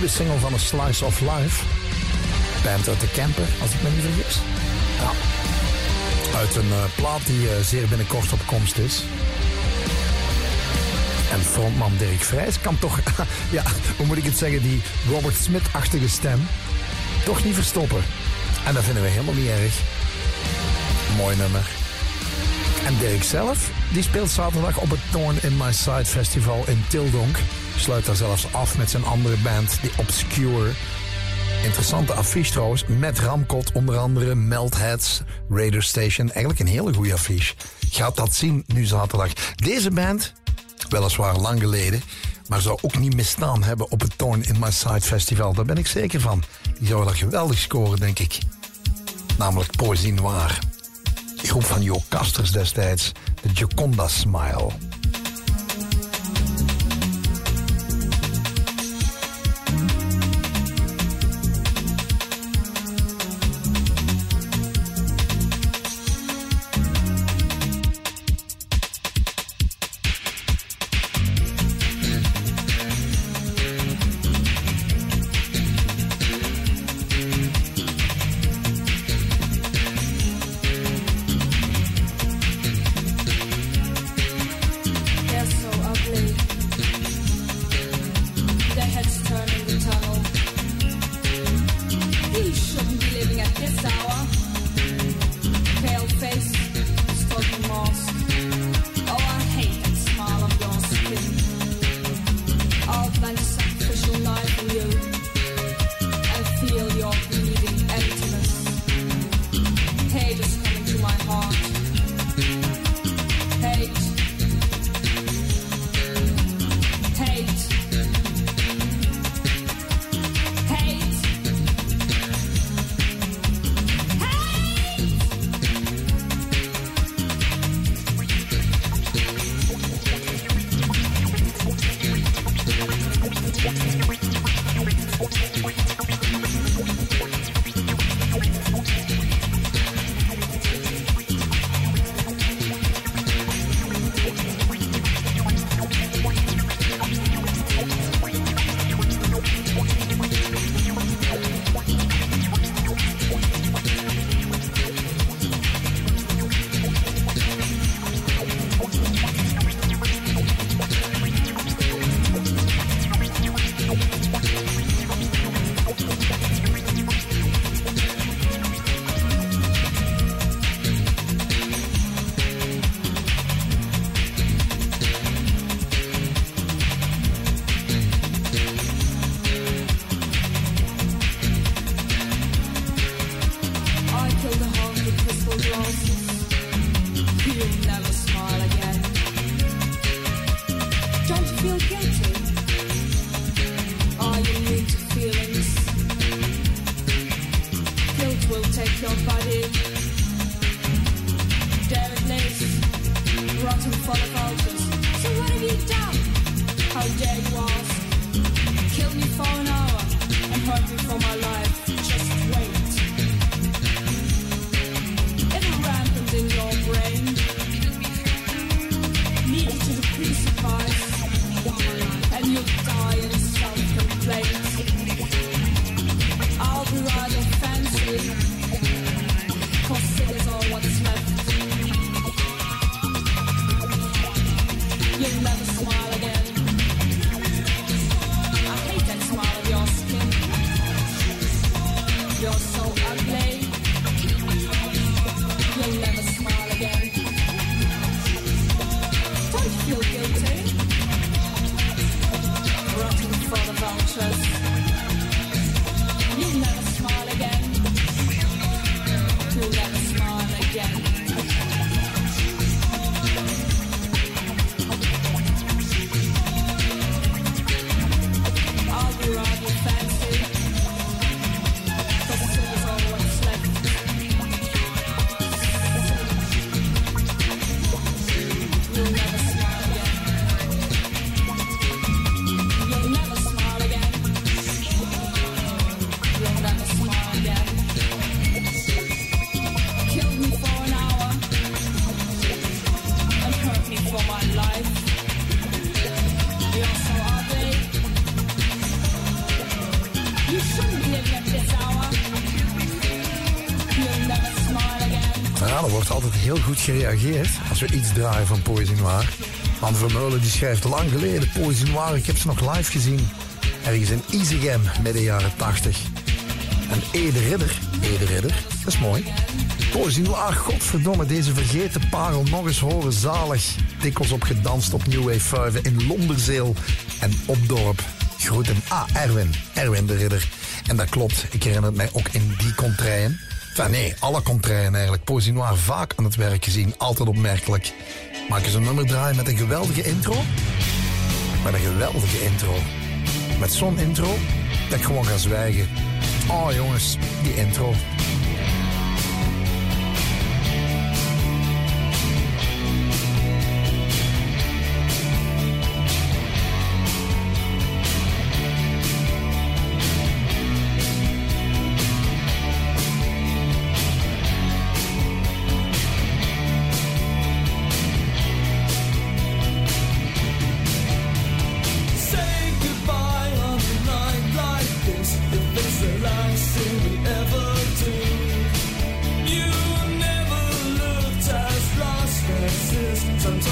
Nieuwe single van A Slice of Life. Band uit de Camper, als ik me niet vergis. Uit een eh, plaat die eh, zeer binnenkort op komst is. En frontman Dirk Vrijs kan toch, ja, hoe moet ik het zeggen, die Robert Smith-achtige stem toch niet verstoppen. En dat vinden we helemaal niet erg. Mooi nummer. En Dirk zelf, die speelt zaterdag op het Thorn in My Side Festival in Tildonk. Sluit daar zelfs af met zijn andere band, The Obscure. Interessante affiche trouwens, met Ramkot onder andere, Meltheads, Raider Station. Eigenlijk een hele goede affiche. Gaat dat zien nu zaterdag. Deze band, weliswaar lang geleden, maar zou ook niet misstaan hebben op het Thorn in My Side Festival. Daar ben ik zeker van. Die zouden dat geweldig scoren, denk ik. Namelijk Poëzie Noir. Die groep van Jo Kasters destijds, de Gioconda Smile. gereageerd als we iets draaien van Poison Noir. van Vermeulen die schrijft lang geleden Poison Noir. Ik heb ze nog live gezien. Ergens in Izegem midden jaren 80. En Ede Ridder. Ede Ridder, dat is mooi. Poison Noir, godverdomme, deze vergeten parel nog eens horen. Zalig. Dikkels op gedanst op New Wave 5 in Londerzeel en Opdorp. Groeten. Ah, Erwin. Erwin de Ridder. En dat klopt, ik herinner het mij ook in die contraien. Enfin, nee, alle contraien eigenlijk. Poesie Noir vaak aan het werk gezien, altijd opmerkelijk. Maak eens een nummer draaien met een geweldige intro. Met een geweldige intro. Met zo'n intro dat ik gewoon ga zwijgen. Oh jongens, die intro.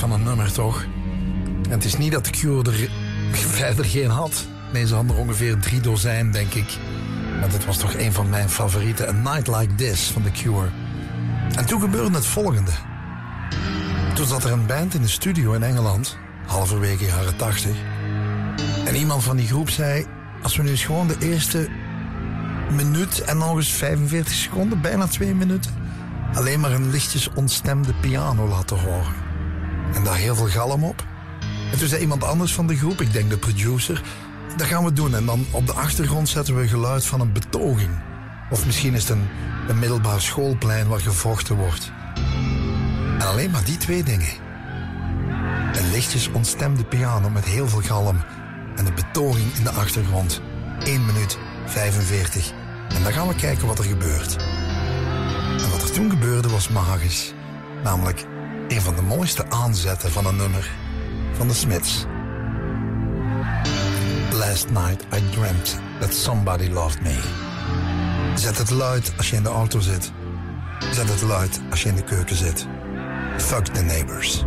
van een nummer, toch? En het is niet dat de Cure er verder geen had. Nee, ze hadden er ongeveer drie dozijn, denk ik. Maar dit was toch een van mijn favorieten. A Night Like This van The Cure. En toen gebeurde het volgende. Toen zat er een band in de studio in Engeland, halverwege jaren 80. En iemand van die groep zei: Als we nu eens gewoon de eerste minuut en nog eens 45 seconden, bijna twee minuten, alleen maar een lichtjes ontstemde piano laten horen. En daar heel veel galm op. En toen zei iemand anders van de groep, ik denk de producer, dat gaan we doen. En dan op de achtergrond zetten we geluid van een betoging. Of misschien is het een, een middelbaar schoolplein waar gevochten wordt. En alleen maar die twee dingen. Een lichtjes ontstemde piano met heel veel galm. En de betoging in de achtergrond. 1 minuut 45. En dan gaan we kijken wat er gebeurt. En wat er toen gebeurde was magisch. Namelijk een van de mooiste aanzetten van een nummer van de Smiths. Last night I dreamt that somebody loved me. Zet het luid als je in de auto zit. Zet het luid als je in de keuken zit. Fuck the neighbors.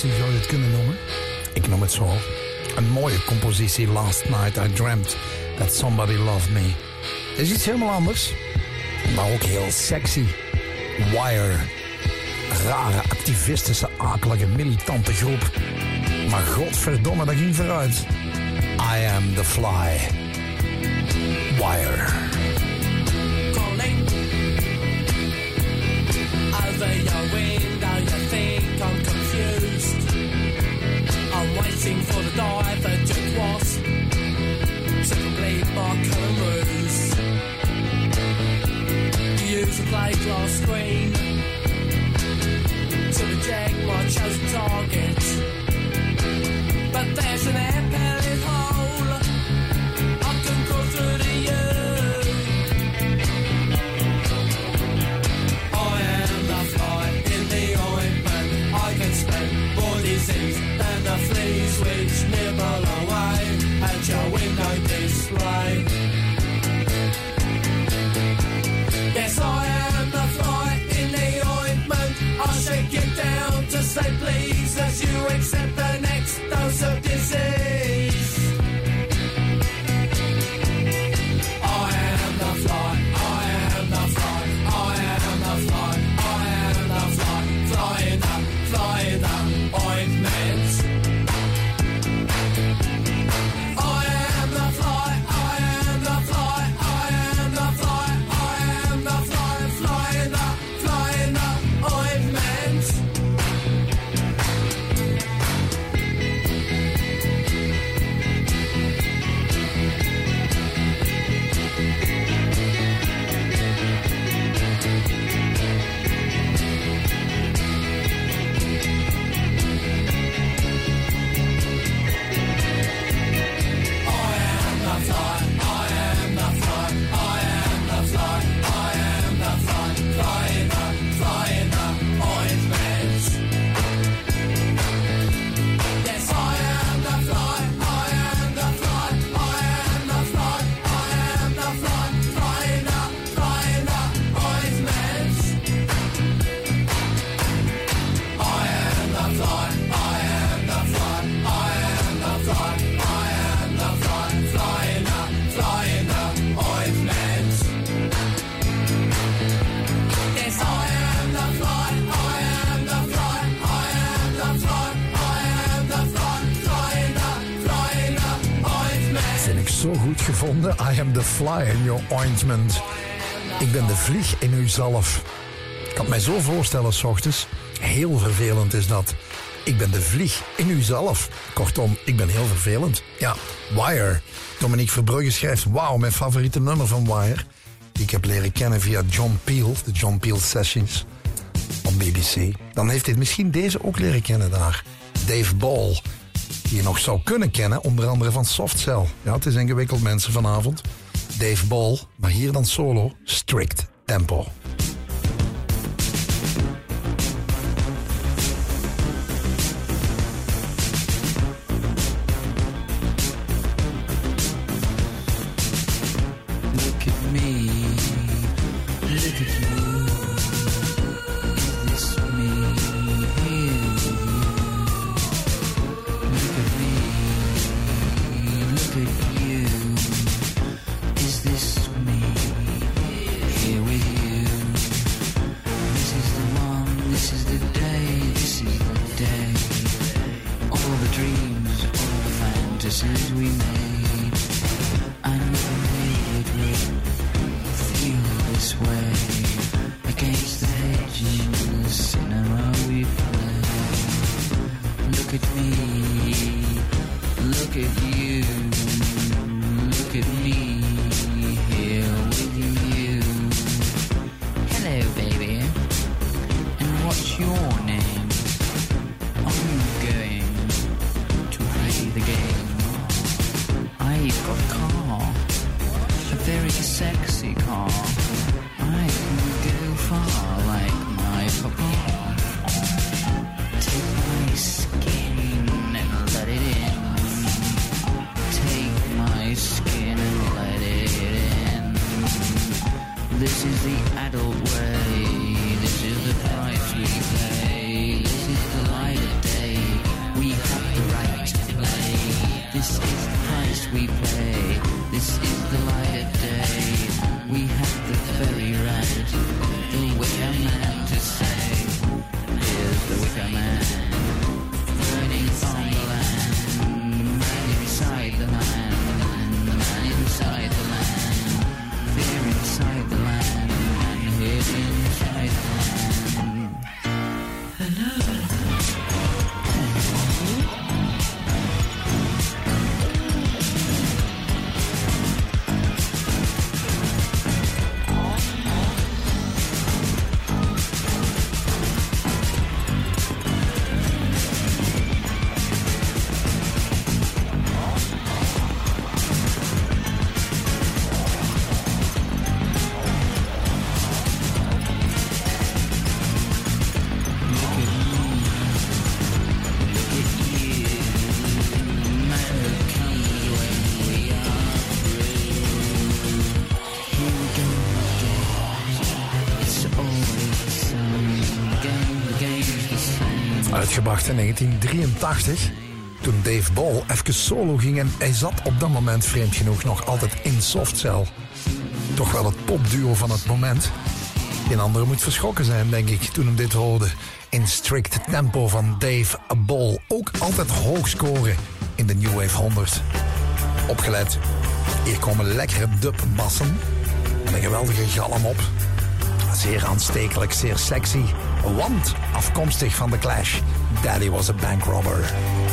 Compositie zou je het kunnen noemen. Ik noem het zo. Een mooie compositie, Last Night I Dreamt. That Somebody Loved Me. Is iets helemaal anders, maar ook heel sexy. Wire. Rare, activistische, akelige, militante groep. Maar godverdomme, dat ging vooruit. I am the fly. Wire. My cameras. Screen to reject target. But there's an hole I can crawl through to you. I am the fly in the ointment. I can spend more disease than the fleas which nibble away at your window life. Zo goed gevonden. I am the fly in your ointment. Ik ben de vlieg in uw zalf. Ik kan het mij zo voorstellen, s ochtends. Heel vervelend is dat. Ik ben de vlieg in uw zalf. Kortom, ik ben heel vervelend. Ja, Wire. Dominique Verbrugge schrijft... Wauw, mijn favoriete nummer van Wire. Die ik heb leren kennen via John Peel. De John Peel Sessions. Op BBC. Dan heeft hij misschien deze ook leren kennen daar. Dave Ball. Die je nog zou kunnen kennen, onder andere van Soft Cell. Ja, het is ingewikkeld mensen vanavond. Dave Ball, maar hier dan solo. Strict Tempo. In 1983. Toen Dave Ball even solo ging en hij zat op dat moment vreemd genoeg nog altijd in Softcell. Toch wel het popduo van het moment. Geen andere moet verschrokken zijn, denk ik, toen hem dit hoorde. In strict tempo van Dave Ball. Ook altijd hoog scoren in de New Wave 100. Opgelet. Hier komen lekkere dubbassen. En een geweldige galm op. Zeer aanstekelijk, zeer sexy. Want afkomstig van The Clash. Daddy was a bank robber.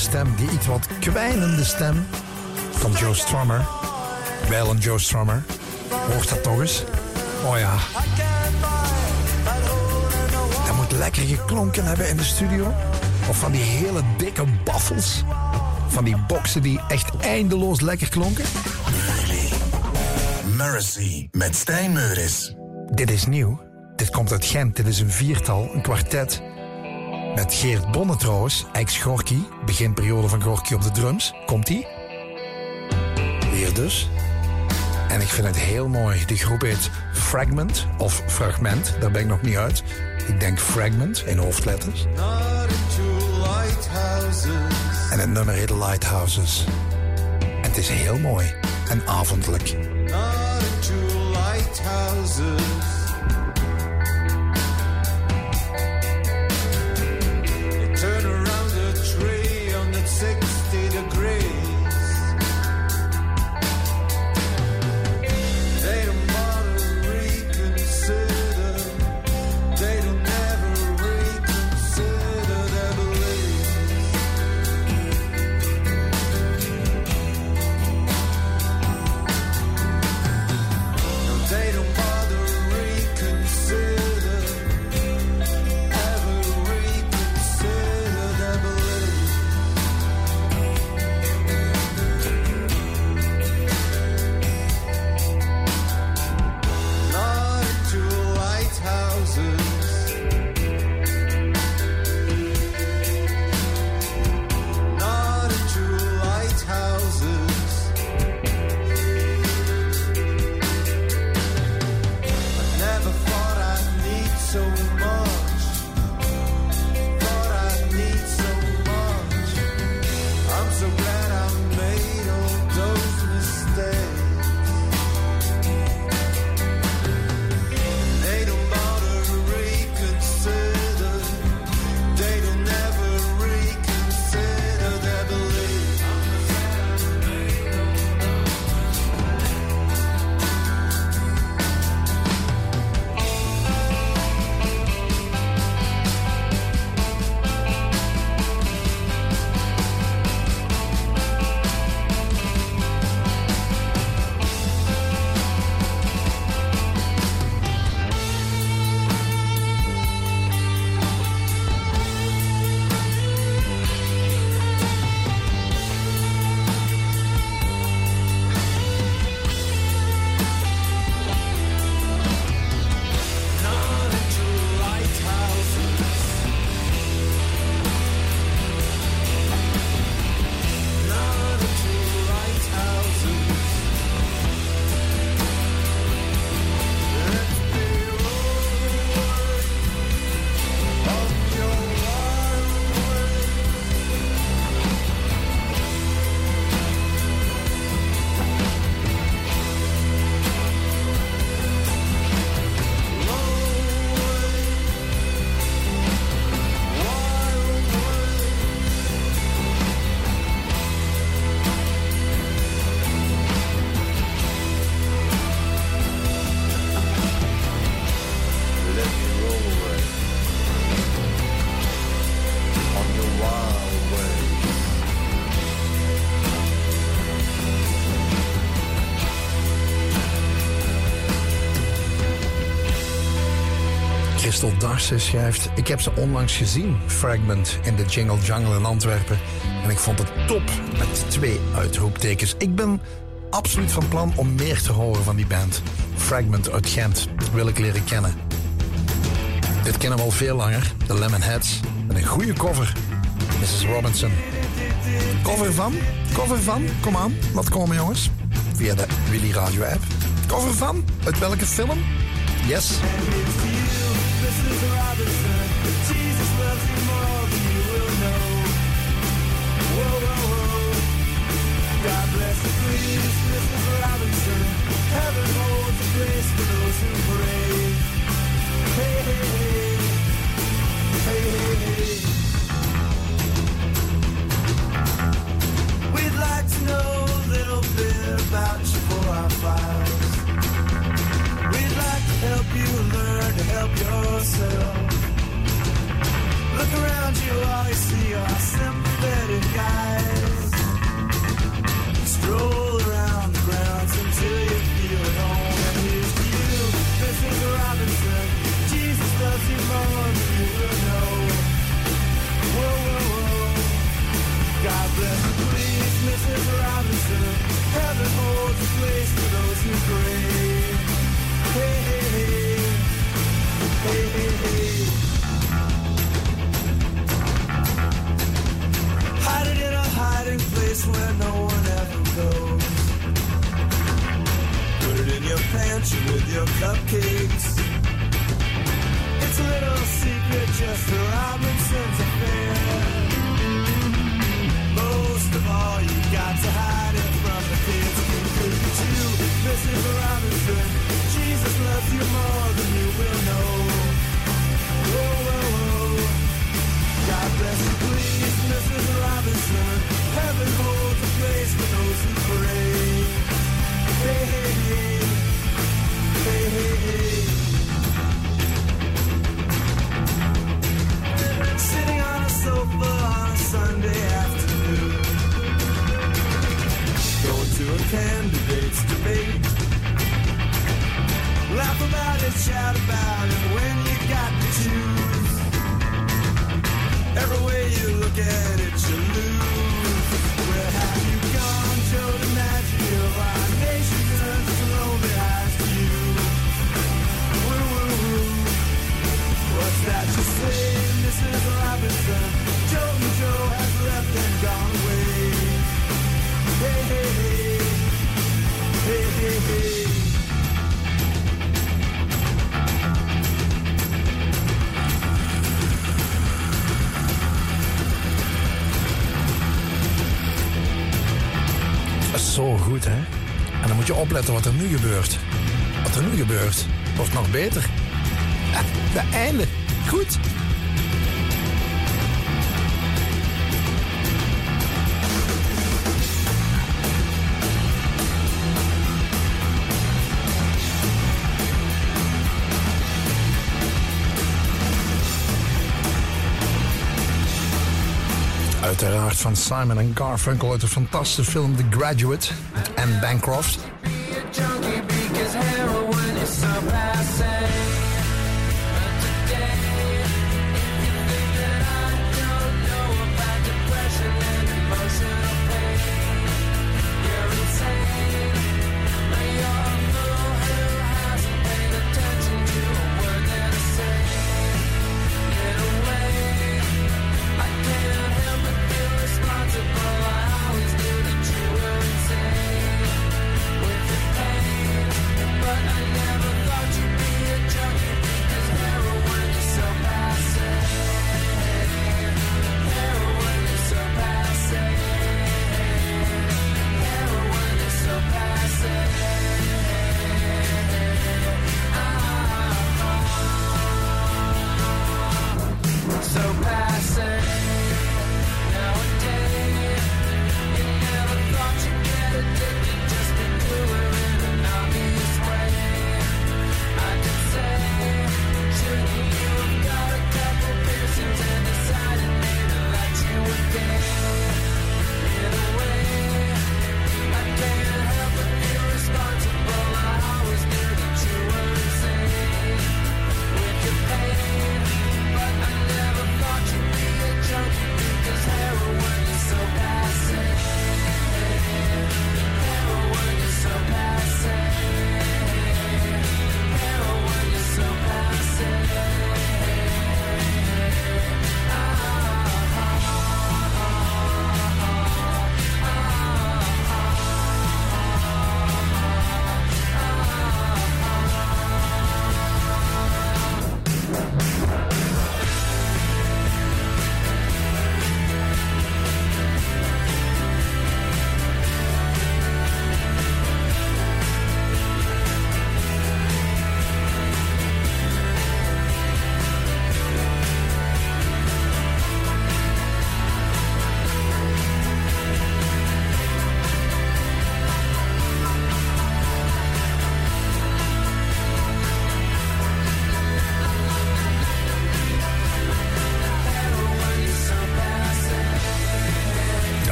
Stem, die iets wat kwijnende stem van Joe Strummer. Wel een Joe Strummer. Hoort dat toch eens? Oh ja. Dat moet lekker geklonken hebben in de studio. Of van die hele dikke baffels. Van die boksen die echt eindeloos lekker klonken. Mercy met Stijn Meuris. Dit is nieuw. Dit komt uit Gent. Dit is een viertal, een kwartet. Met Geert Bonne trouwens, ex-Gorky. Beginperiode van Gorky op de drums. Komt-ie? Hier dus. En ik vind het heel mooi. Die groep heet Fragment of Fragment. Daar ben ik nog niet uit. Ik denk Fragment in hoofdletters. En het nummer heet Lighthouses. En het is heel mooi en avondelijk. Lighthouses. Darsen schrijft... Ik heb ze onlangs gezien, Fragment, in de Jingle Jungle in Antwerpen. En ik vond het top, met twee uitroeptekens. Ik ben absoluut van plan om meer te horen van die band. Fragment uit Gent, wil ik leren kennen. Dit kennen we al veel langer, de Lemonheads. Met een goede cover, Mrs. Robinson. Cover van? Cover van? Kom aan, laat komen jongens. Via de Willy Radio app. Cover van? Uit welke film? Yes. Stroll around the grounds until you feel Heaven holds a place for those who pray. Hey, hey, hey. Hey, hey, hey. Hide it in a hiding place where no one ever goes. pantry with your cupcakes. It's a little secret just for Robinson's affair. Of all, you got to hide it from the kids. Could you, Mrs. Robinson? Jesus loves you more than you will know. Whoa, whoa, whoa. God bless you, please, Mrs. Robinson. Heaven holds a place for those who pray. Hey, hey, hey. Hey, hey, hey. Sitting on a sofa on a Sunday afternoon. To a candidate's debate. Laugh about it, shout about it when you got to choose. Every way you look at it, you lose. Where have you gone, Joe DiMaggio? Our nation turns its lonely eyes to you. Woo, woo, woo. What's that you say, Mrs. Robinson? Joe and Joe has left and gone away. Hey, hey, hey. Zo goed, hè? En dan moet je opletten wat er nu gebeurt. Wat er nu gebeurt, wordt nog beter. De einde. Goed. Uiteraard van Simon en Garfunkel uit de fantastische film The Graduate met Anne Bancroft.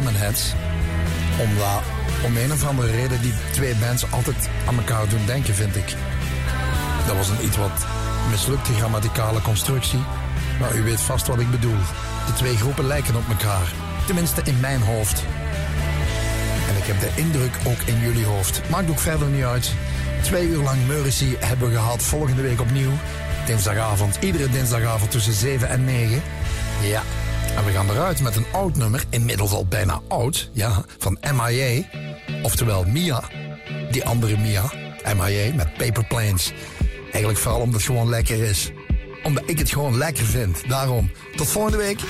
Lemonheads. Omdat, om een of andere reden, die twee bands altijd aan elkaar doen denken, vind ik. Dat was een iets wat mislukte grammaticale constructie. Maar u weet vast wat ik bedoel. De twee groepen lijken op elkaar. Tenminste in mijn hoofd. En ik heb de indruk ook in jullie hoofd. Maakt ook verder niet uit. Twee uur lang Mercy hebben we gehad. Volgende week opnieuw. Dinsdagavond. Iedere dinsdagavond tussen 7 en 9. Ja. En we gaan eruit met een oud nummer, inmiddels al bijna oud, ja, van MIA. Oftewel Mia, die andere Mia, MIA met Paper Planes. Eigenlijk vooral omdat het gewoon lekker is. Omdat ik het gewoon lekker vind. Daarom, tot volgende week.